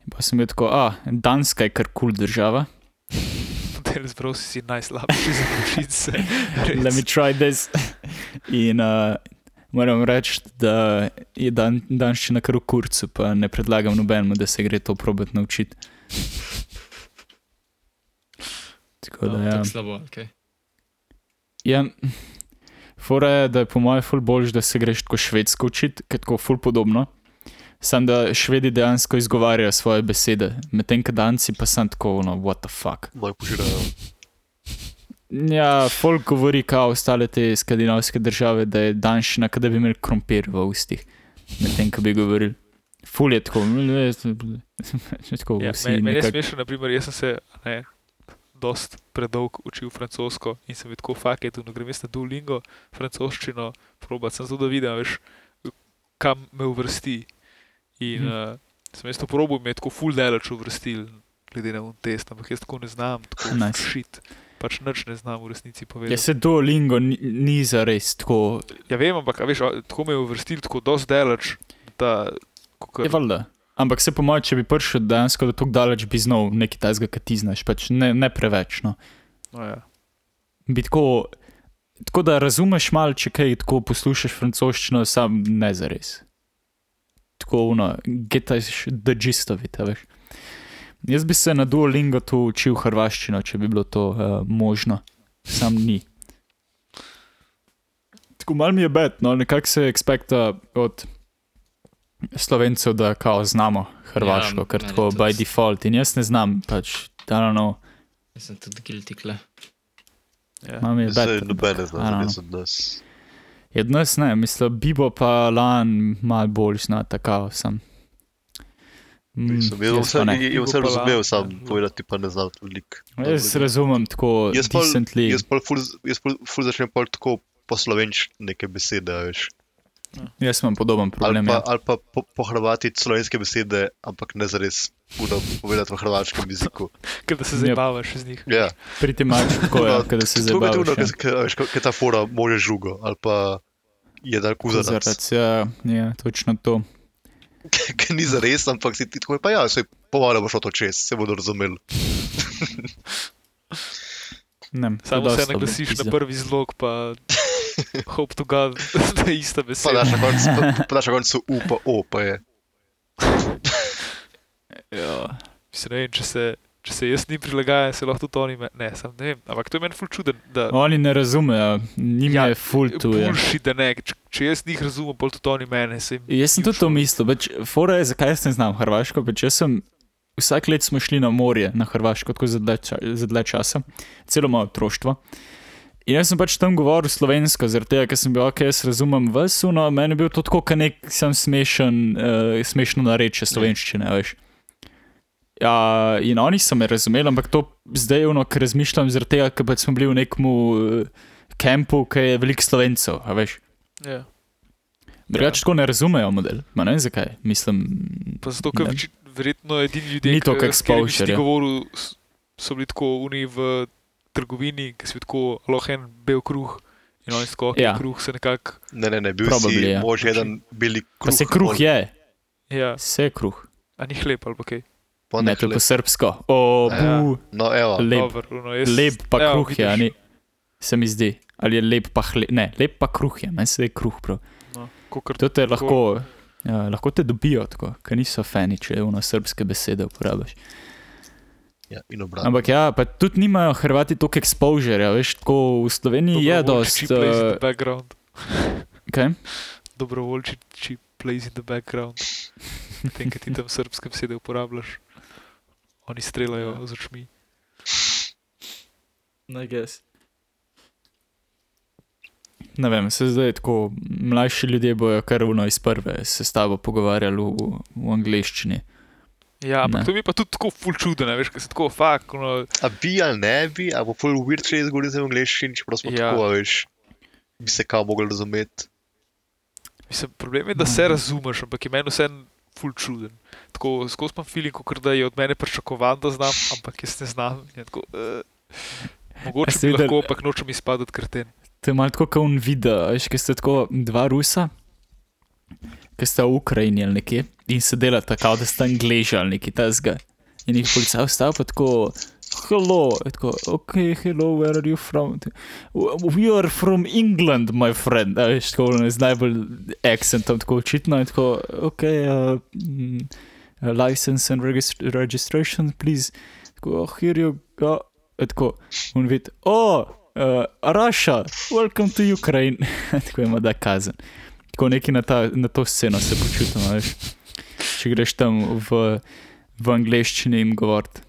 In pa sem bil tako, a, Danska je kar kul cool država. Danes prav si najslabši za. Res. Let me try this. In uh, moram reči, da je dan, danščina kar v kurcu, pa ne predlagam nobenemu, da se gre to probati naučiti. Tako da, No, ja. tako slabo, okay. Ja, fora je, da je po mojem ful boljš, da se greš tako švedsko učiti, ker je tako ful podobno. Sam da švedi dejansko izgovarjajo svoje besede, medtem ko danci pa sem tako, no, what the fuck. Požirajo. Ja, folk govori, kao ostale te skandinavske države, da je danščina, kot da bi imeli krompir v ustih, medtem ko bi govorili. Ful je tako, tako Ja, vsi meni meni je nekako. smešno, naprimer, jaz sem se ne, dost predolg učil francosko in sem tako faket, no grem jaz na Duolingo, francoščino, probat sem zato, da vidim, veš, kam me uvrsti. In Mhm. uh, sem jaz to probil, me je tako full daleč uvrstil, glede na un test, ampak jaz tako ne znam, tako Nice. šit. Pač nič ne znam v resnici Ja, povedati. se Duolingo ni, ni za res tako. Ja, vem, ampak veš, tako me je uvrstil, tako dost daleč, da kakor, Je valjda. Ampak se po mojem, če bi prišel dejansko do tako daleč, bi znal nekaj tajzga, ki ti znaš, pač ne, ne preveč. No. no, ja. Bi tako, tako da razumeš malo, če kaj tako poslušaš francoščino, sam ne za res. Tako uno, getaš the gist of it, veš. Jaz bi se na Duolingo tu učil hrvaščino, če bi bilo to uh, možno, sam ni. Tako malo mi je bed, no, nekako se ekspekta od slovencev, da kao znamo hrvaško, Ja, ker tako tudi. by default in jaz ne znam, pač, da no, no, Jaz sem tudi guilty kle. Ja. mam je Zdaj bed. nobene I don't zna, know. res od nas. Je od nas ne, mislim, Bibo pa Lan malo bolj zna, tako sem. Mm, Mislim, jaz jaz pa vse, je pa razumel, sam ja. povedati pa ne znam toliko. Jaz razumem tako Jaz pol- decently. Jaz pa ful, jaz pol, ful začnem pol tako po slovenč neke besede, a veš. Jaz imam podoben Ali problem. pa, Ja. ali pa po, pohrbati slovenske besede, ampak ne zares puno povedati v hrvaškem jeziku. Ker da se zabavaš z njih. Ja, Priti malo tako, ja, da se zabavaš. Ja. je tuno, ker ta fora može žugo, ali pa je da kuzarac. Kozarac, ja, ja, točno to. Ker ni zares, ampak si ti tako, pa ja, se pomalo bo šlo to čez, se bodo razumeli. Ne, Samo se naglasiš na prvi zlog, pa hope to God, da je ista Pa beseda. daš na koncu, pa, pa daš na koncu U, pa O, pa je. Ja. Mislim, vem, če se, če se jaz ni prilagajal, se lahko tudi oni. Me, ne, sam ne vem. Ampak to je meni ful čuden, da Oni ne razumejo, njim Ja, je full tu. Ja. Bulši, da ne. Če, če jaz njih razumem, bolj tudi oni mene. Se Jaz sem tudi to mislil, pač, fora je, zakaj jaz ne znam hrvaško, pač jaz sem, vsak let smo šli na morje, na Hrvaško, tako za dlje, ča, za dlje časa, celo moje otroštvo. In jaz sem pač tam govoril slovensko, zaradi tega, ker sem bil, ok, jaz razumem vas, no, meni je bil to tako, kot nek sem smešen, uh, smešno narečje slovenščine, veš. Ja, in oni so me razumeli, ampak to zdaj, ono, ker razmišljam, zaradi tega, ker pač smo bili v nekem uh, kampu, ki je veliko slovencev, a veš. Ja. Drugače tako ne razumejo model, ma ne vem zakaj. Mislim, Pa zato, ker Ne. veči- verjetno edini ljudje, Ni to ki- kot s katerimi si exposure, ti ja. govoril, so bili tako uni v trgovini, ki so bili tako lohen bel kruh. In oni tako, Ja. ja. kruh se nekako. Ne, ne, ne, bil Probably, si ja. mož eden beli kruh. pa se kruh je, Ja, vse je kruh. a ni hleb ali pa kaj. Ne, to je po srpsko. O, Ja. bu, No, evo, lep, Dober, ono, jaz, lep pa evo, kruh je, ni. Se mi zdi. Ali je lep pa hleb, ne, lep pa kruh je, meni se je kruh prav. No, kakor To te lahko, ja, lahko te dobijo tako, ker niso fani, če ono srpske besede uporabiš. ja. Ampak ja, pa tudi nimajo Hrvati toliko exposure, veš, tako v Sloveniji je dost. Dobrovoljčiči plays in Uh, the background. kaj? Dobrovoljčiči plays in the background. Tem, ki ti tam srpske besede uporabljaš. Oni streljajo z očmi. I guess. Ne vem, se zdaj tako, mlajši ljudje bojo kar uno iz prve se s tabo pogovarjali v, v angleščini. Ja, ampak Ne. to mi je pa tudi tako ful čudno, veš, ker se tako fak. Ono, A bi ali ne bi, a bo pol weird, če izgovori za angliščino, čeprav smo Ja. ja. tako, veš, bi se kao mogli razumeti. mislim, problem je, da se razumeš, ampak je meni vse ful čuden. Tako skozi imam feeling, kot da je od mene pričakovan, da znam, ampak jaz ne znam. In Tako, uh, mogoče videli- lahko, ampak nočem izpadati krten. To je malo tako kot un video, veš, ki ste tako dva Rusa, ki sta v Ukrajini ali nekje in se delata, kao da sta Angleži ali nekaj tasga. In jih policaj vstavi pa tako, hello, je tako, ok, hello, where are you from? We are from England, my friend. A veš, tako z najbolj akcentom, tako očitno je tako, ok, uh, mm, license and regist registration, please. Tako, oh, here you go. Je tako, on vidi, oh, uh, Russia, welcome to Ukraine. tako ima da kazen. Tako neki na, ta, na to sceno se počutimo, veš. Če greš tam v, v angleščini jim govoriti.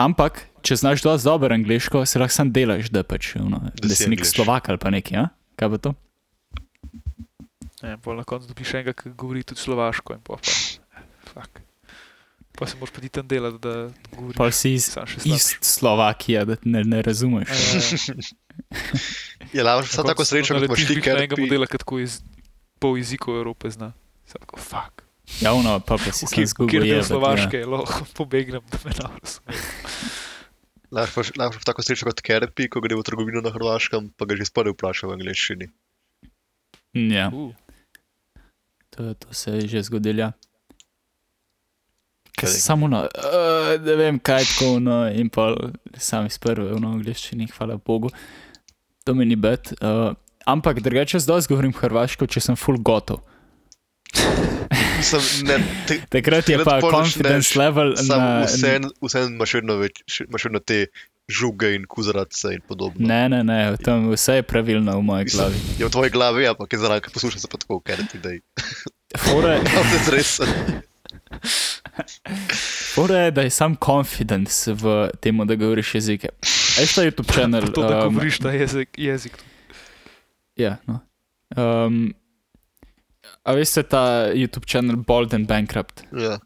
Ampak, če znaš dovolj dobro angliško, se lahko sam delaš, da, pač, ono, da, da si nek slovak ali pa nekaj, ja? kaj bo to? Ne, pol na koncu dobiš enega, ki govori tudi slovaško in pa pa. Fak. Pa se moraš pa ti tam delati, da govoriš. Pa si iz East Slovakija, da ne, ne razumeš. Je lažje, samo tako srečo, kot imaš ti, ker enega modela, ki tako iz pol jezikov Evrope zna. Sam tako, fuck. Javno, pa pa si sam zgubil. Kjer ja. slovaške, lahko pobegnem, da me razumem. Lahko tako srečo kot Kerpi, ko gre v trgovino na Hrvaškem, pa ga že spori vpraša v angliščini. Ja, Uh, to, to se je že zgodilo. Ja. Ker Kaj? se samo na, uh, ne vem kaj tako, no, in pa sam iz prve v angliščini, hvala Bogu, to mi ni bed. Uh, ampak drugače zdaj govorim hrvaško, če sem full gotov. Mislim, ne, te, Takrat je pa confidence začneš level na. vsem vse imaš vedno, več, imaš vedno te žuge in kuzarace in podobno. Ne, ne, ne, tam vse je pravilno v moji glavi. Je v tvoji glavi, ampak je zraven, poslušaj se pa tako, Kerpi, da je. Fora je- To je resen. fora je, da je sam confidence v tem, da govoriš jezike. Eš ta YouTube channel. to, da um, govoriš ta jezik. jezik. Ja, no. Um, a veste ta YouTube channel Bold and Bankrupt? Ja.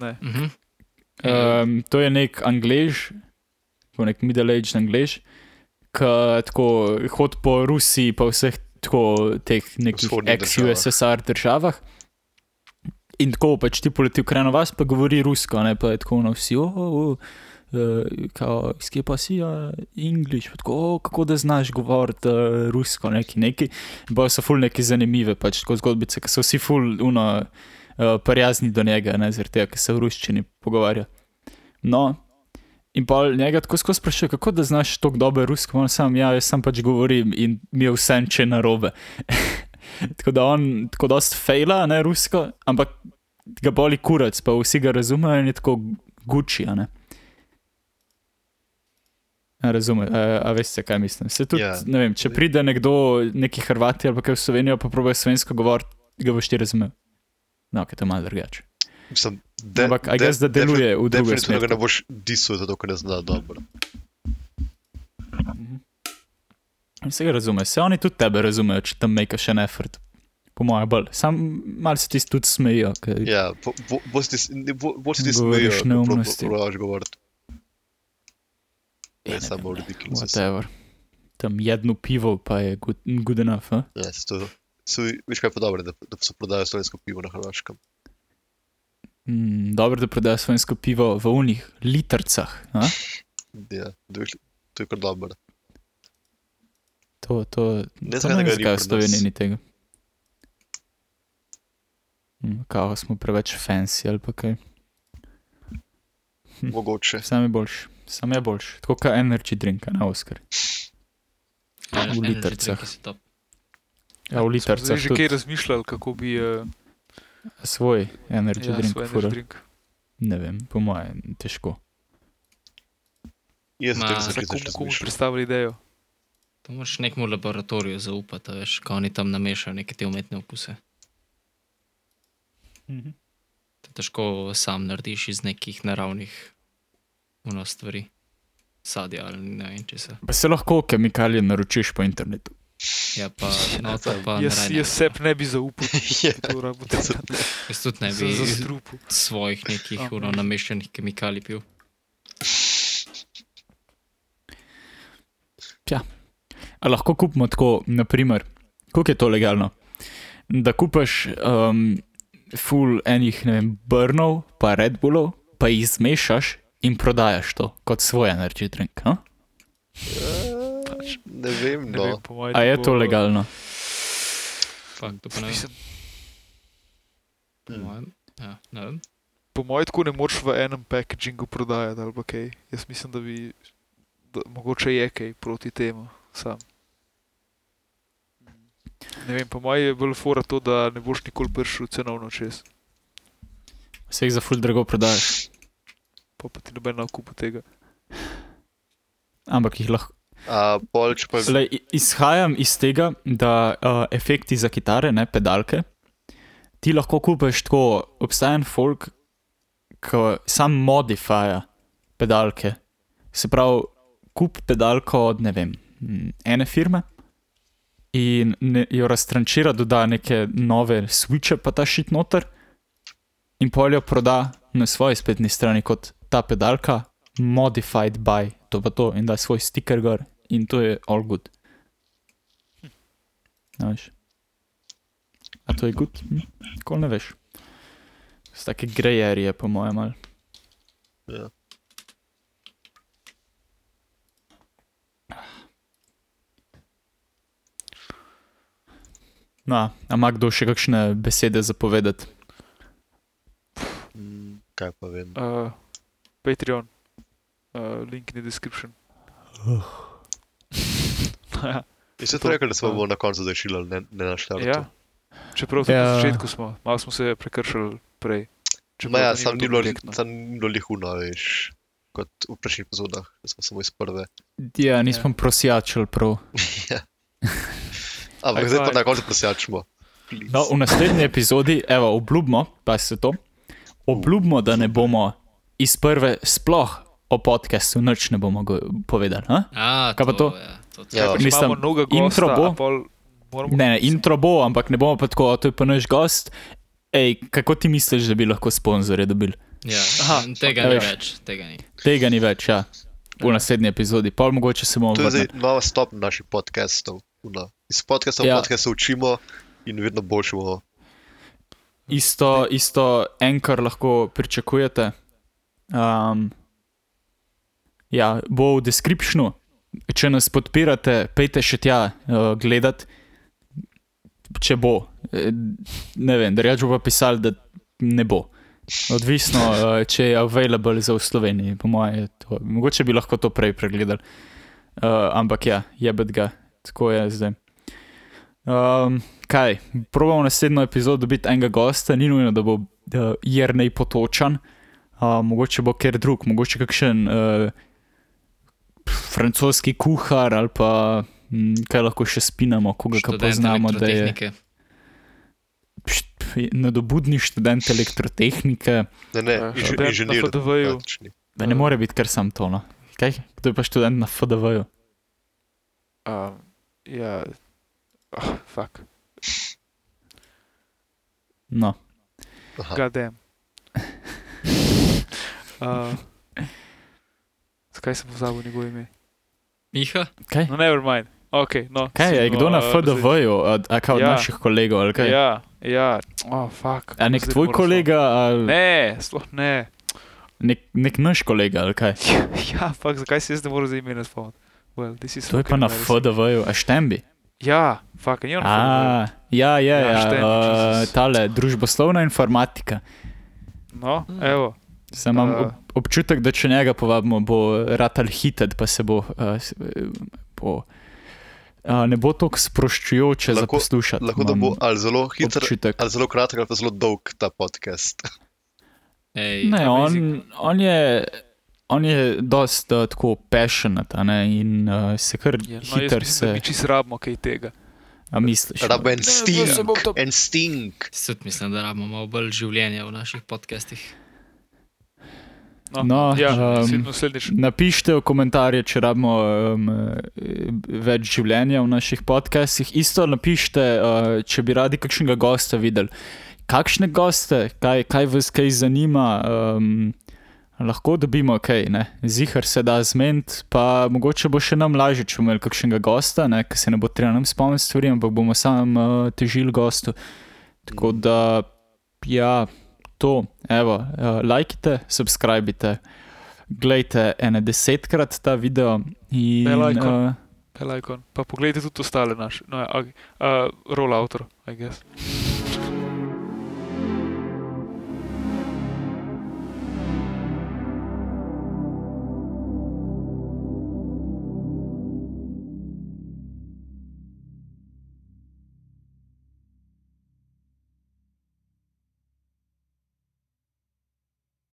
Ne. Mhm. Um, to je nek anglež, tako nek middle-aged anglež, ki tako hodi po Rusiji, pa vseh tako teh nekih ex-USSR državah. In tako pač ti poleti v krajno vas, pa govori rusko, ne pa je tako na vsi, oh, oh, uh, kao, iz kje pa si, uh, English, pa tako, oh, kako da znaš govoriti uh, rusko, neki, neki. Bojo so ful neki zanimive, pač tako zgodbice, ki so vsi ful uno, uh, prijazni do njega, ne zaradi tega, ker se v ruščini pogovarja. No, in pa njega tako skozi sprašuje, kako da znaš tako dobro rusko, on sam, ja, jaz sam pač govorim in mi je vse če narobe. tako da on tako dost fejla, ne rusko, ampak ga boli kurac, pa vsi ga razumejo in je tako guči, a ne. A a, a veste, kaj mislim. Se tudi, Ja. yeah. ne vem, če pride nekdo, neki Hrvati ali kaj v Slovenijo, pa probe slovensko govoriti, ga boš ti razumel. No, ker to je malo drugače. Mislim, de, Ampak, I guess, da deluje v drugo Definitivno smer. ga ne boš disal, zato ker ne zna dobro. Vse razume, se oni tudi tebe razumejo, če tam mekaš en effort. Po mojem, bolj. Sam malo se ti tudi smejijo. ker- Ja, bo- bo- bolj se ti- bo- bolj se ti smejijo, neumnosti. probaš govoriti. Ne samo ridiculous. Whatever. Tam jedno pivo pa je good, good enough. Eh? Ja, to, So, veš kaj je pa dobro, da, da se prodaja slovensko pivo na Hrvaškem. Mm, dobro, da prodajo slovensko pivo v unih litrcah. Ja, dveh, to je kar dobro. To, to, Ne to znam, zakaj v Sloveniji ni tega. Hm, Kao smo preveč fancy ali pa kaj. Mogoče. Sam je boljši, sam je boljši. Tako kot energy drink, a ne Oskar. Ja, V litrcah. Ja, v litrcah že kaj razmišljali, kako bi uh, svoj energy ja, drink svoj energy drink. Ne vem, po mojem, težko. Jaz sem Zdaj, začel komu, predstavili idejo? To moraš nekemu laboratoriju zaupati, a veš, ko oni tam namešajo neke te umetne okuse. To težko sam narediš iz nekih naravnih uno stvari. Sadja ali ne vem česa. Pa se lahko kemikalije naročiš po internetu. Ja, pa no, to pa Jaz, ne jaz seb ne bi zaupal, Ja, to rabo delati. Jaz tudi ne bi za iz strupu. svojih nekih A, uno ne. nameščenih kemikalij pil. A lahko kupimo tako, naprimer, koliko je to legalno? Da kupaš um, full enih, ne vem, brnov, pa Red Bullov, pa jih zmešaš in prodajaš to kot svoj energy drink. No? Pač, Ne vem, ne no. vem, po mojem, A je to legalno? Fakt, to pa ne vem. Po mojem. Ja, ne vem. po mojem, tako ne moreš v enem packagingu prodajati ali pa kaj. Jaz mislim, da bi, da, mogoče je kaj proti temu sam. Ne vem, po mojem je bolj fora to, da ne boš nikoli prišel cenovno čez, Se jih za full drago prodajaš, pa, pa ti noben na kupu tega. ampak jih lahko. Pol, če pa Lej, i- izhajam iz tega, da uh, efekti za kitare, ne pedalke, ti lahko kupiš tako, obstaja en folk, ki sam modifira pedalke. Se pravi, kup pedalko od ne vem, ene firme in ne, jo raztrančira, doda neke nove switche, pa ta šit noter in poljo proda na svoji spletni strani kot ta pedalka, modified by to pa to in da svoj stiker gor in to je all good. Ne veš. A to je good? Hm? Tako ne veš. Z take grejerije, po mojem, ali. Ja. No, a ima kdo še kakšne besede za povedati? Mm, kaj pa vem. Uh, Patreon, uh, link in the description. ja, Jaz sem rekel, da smo bo na koncu zašili, ne, ne na štartu. ja. Čeprav Ja. na začetku smo, malo smo se prekršili prej. Ma ja, sam ni bilo, direktno. sam ni bilo lihuno, veš, kot v prejšnjih epizodah, da smo samo iz prve. Ja, nismo ja. prosjačili prav. Ampak Aj, zdaj pa na koncu prosjačimo. No, v naslednji epizodi, evo, obljubimo, pa se to, obljubimo, da ne bomo iz prve sploh o podkastu nič ne bomo povedali. A? Kaj pa to? Ja, to, to. Ja. Mislim, noga intro gosta, bo. pol Ne, ne, intro bo, ampak ne bomo pa tako, "A, to je pa naš gost. Ej, kako ti misliš, da bi lahko sponzorje dobili? Ja, Aha, tega ok. ni Veš. več, tega ni. Tega ni več, ja. V naslednji epizodi, pol mogoče se bomo To je zdaj nova stopnja naših podcastov. Una. Iz podcastov Ja. ja. podcast se učimo in vedno boljše bomo. Isto, isto enkar lahko pričakujete. Um, ja, bo v descriptionu. Če nas podpirate, pejte še tja uh, gledat, če bo. Eh, Ne vem, drugače bo pa pisali, da ne bo. Odvisno, uh, če je available za v Sloveniji, po mojem. Mogoče bi lahko to prej pregledali. Uh, ampak ja, jebet ga, tako je zdaj. Um, kaj, probamo naslednjo epizodo dobiti enega gosta, ni nujno, da bo uh, Jrnej potočan, uh, mogoče bo ker drug, mogoče kakšen uh, francoski kuhar ali pa m, kaj lahko še spinamo, koga ka poznamo, nadobudni študent elektrotehnike, Ne, ne, Ja, inženir. Praktični. da ne more biti kar sam to. No. Kaj? Kdo je pa študent na FDV-ju? Um, ja, oh, fuck, No, goddamn. Uh, zakaj sem pozabil njegovo ime? Miha? kaj? No, never mind. Okay, no, Kaj je, kdo na a, FDV-ju, a, kaj od Ja. naših kolegov, ali kaj? Ja, ja, oh, fuck. A nek tvoj kolega, ali. Ne, sploh ne. nek, nek naš kolega, ali kaj? ja, fuck, zakaj si jaz ne morem za ime spomniti? Well, this is To je pa na. FDV-ju, a štembi. Ja, fuck, ni on. A, ja, ja, Ja, ja, štembi, uh, Jesus. tale družboslovna informatika. No, Mm. evo. Sam imam A. ob, občutek, da če njega povabimo, bo ratal hitet, pa se bo. Uh, eh, bo uh, ne bo tako sproščujoče za Lahko- poslušati. Lahko da bo ali zelo hiter, občutek. ali zelo kratek, ali pa zelo dolg ta podcast. Ej, Ne, on, amazing. on je. On je dosta uh, tako passionate a ne, in uh, se kar Ja, no, da se. mi čist rabimo kaj tega. A misliš? En se bom stink, to- en stink. Tudi mislim, da rabimo malo bolj življenja v naših podcastih. No, No, ja, um. Napišite v komentarje, če rabimo um, več življenja v naših podcastih. Isto napišite, uh, če bi radi kakšnega gosta videli. Kakšne goste, kaj, kaj vas kaj zanima, um, lahko dobimo kaj, ne? zihar se da zmeniti, pa mogoče bo še nam lažje, če bomo imeli kakšnega gosta, ker se ne bo treba nam spomniti stvari, ampak bomo sam uh, težili gostu. Tako da, ja, to, evo, uh, lajkite, subskrbite. Glejte ene desetkrat ta video in uh, Pelajkon. Pa pogledajte tudi ostale naše. No, ja, okay. uh, roll autor, I guess.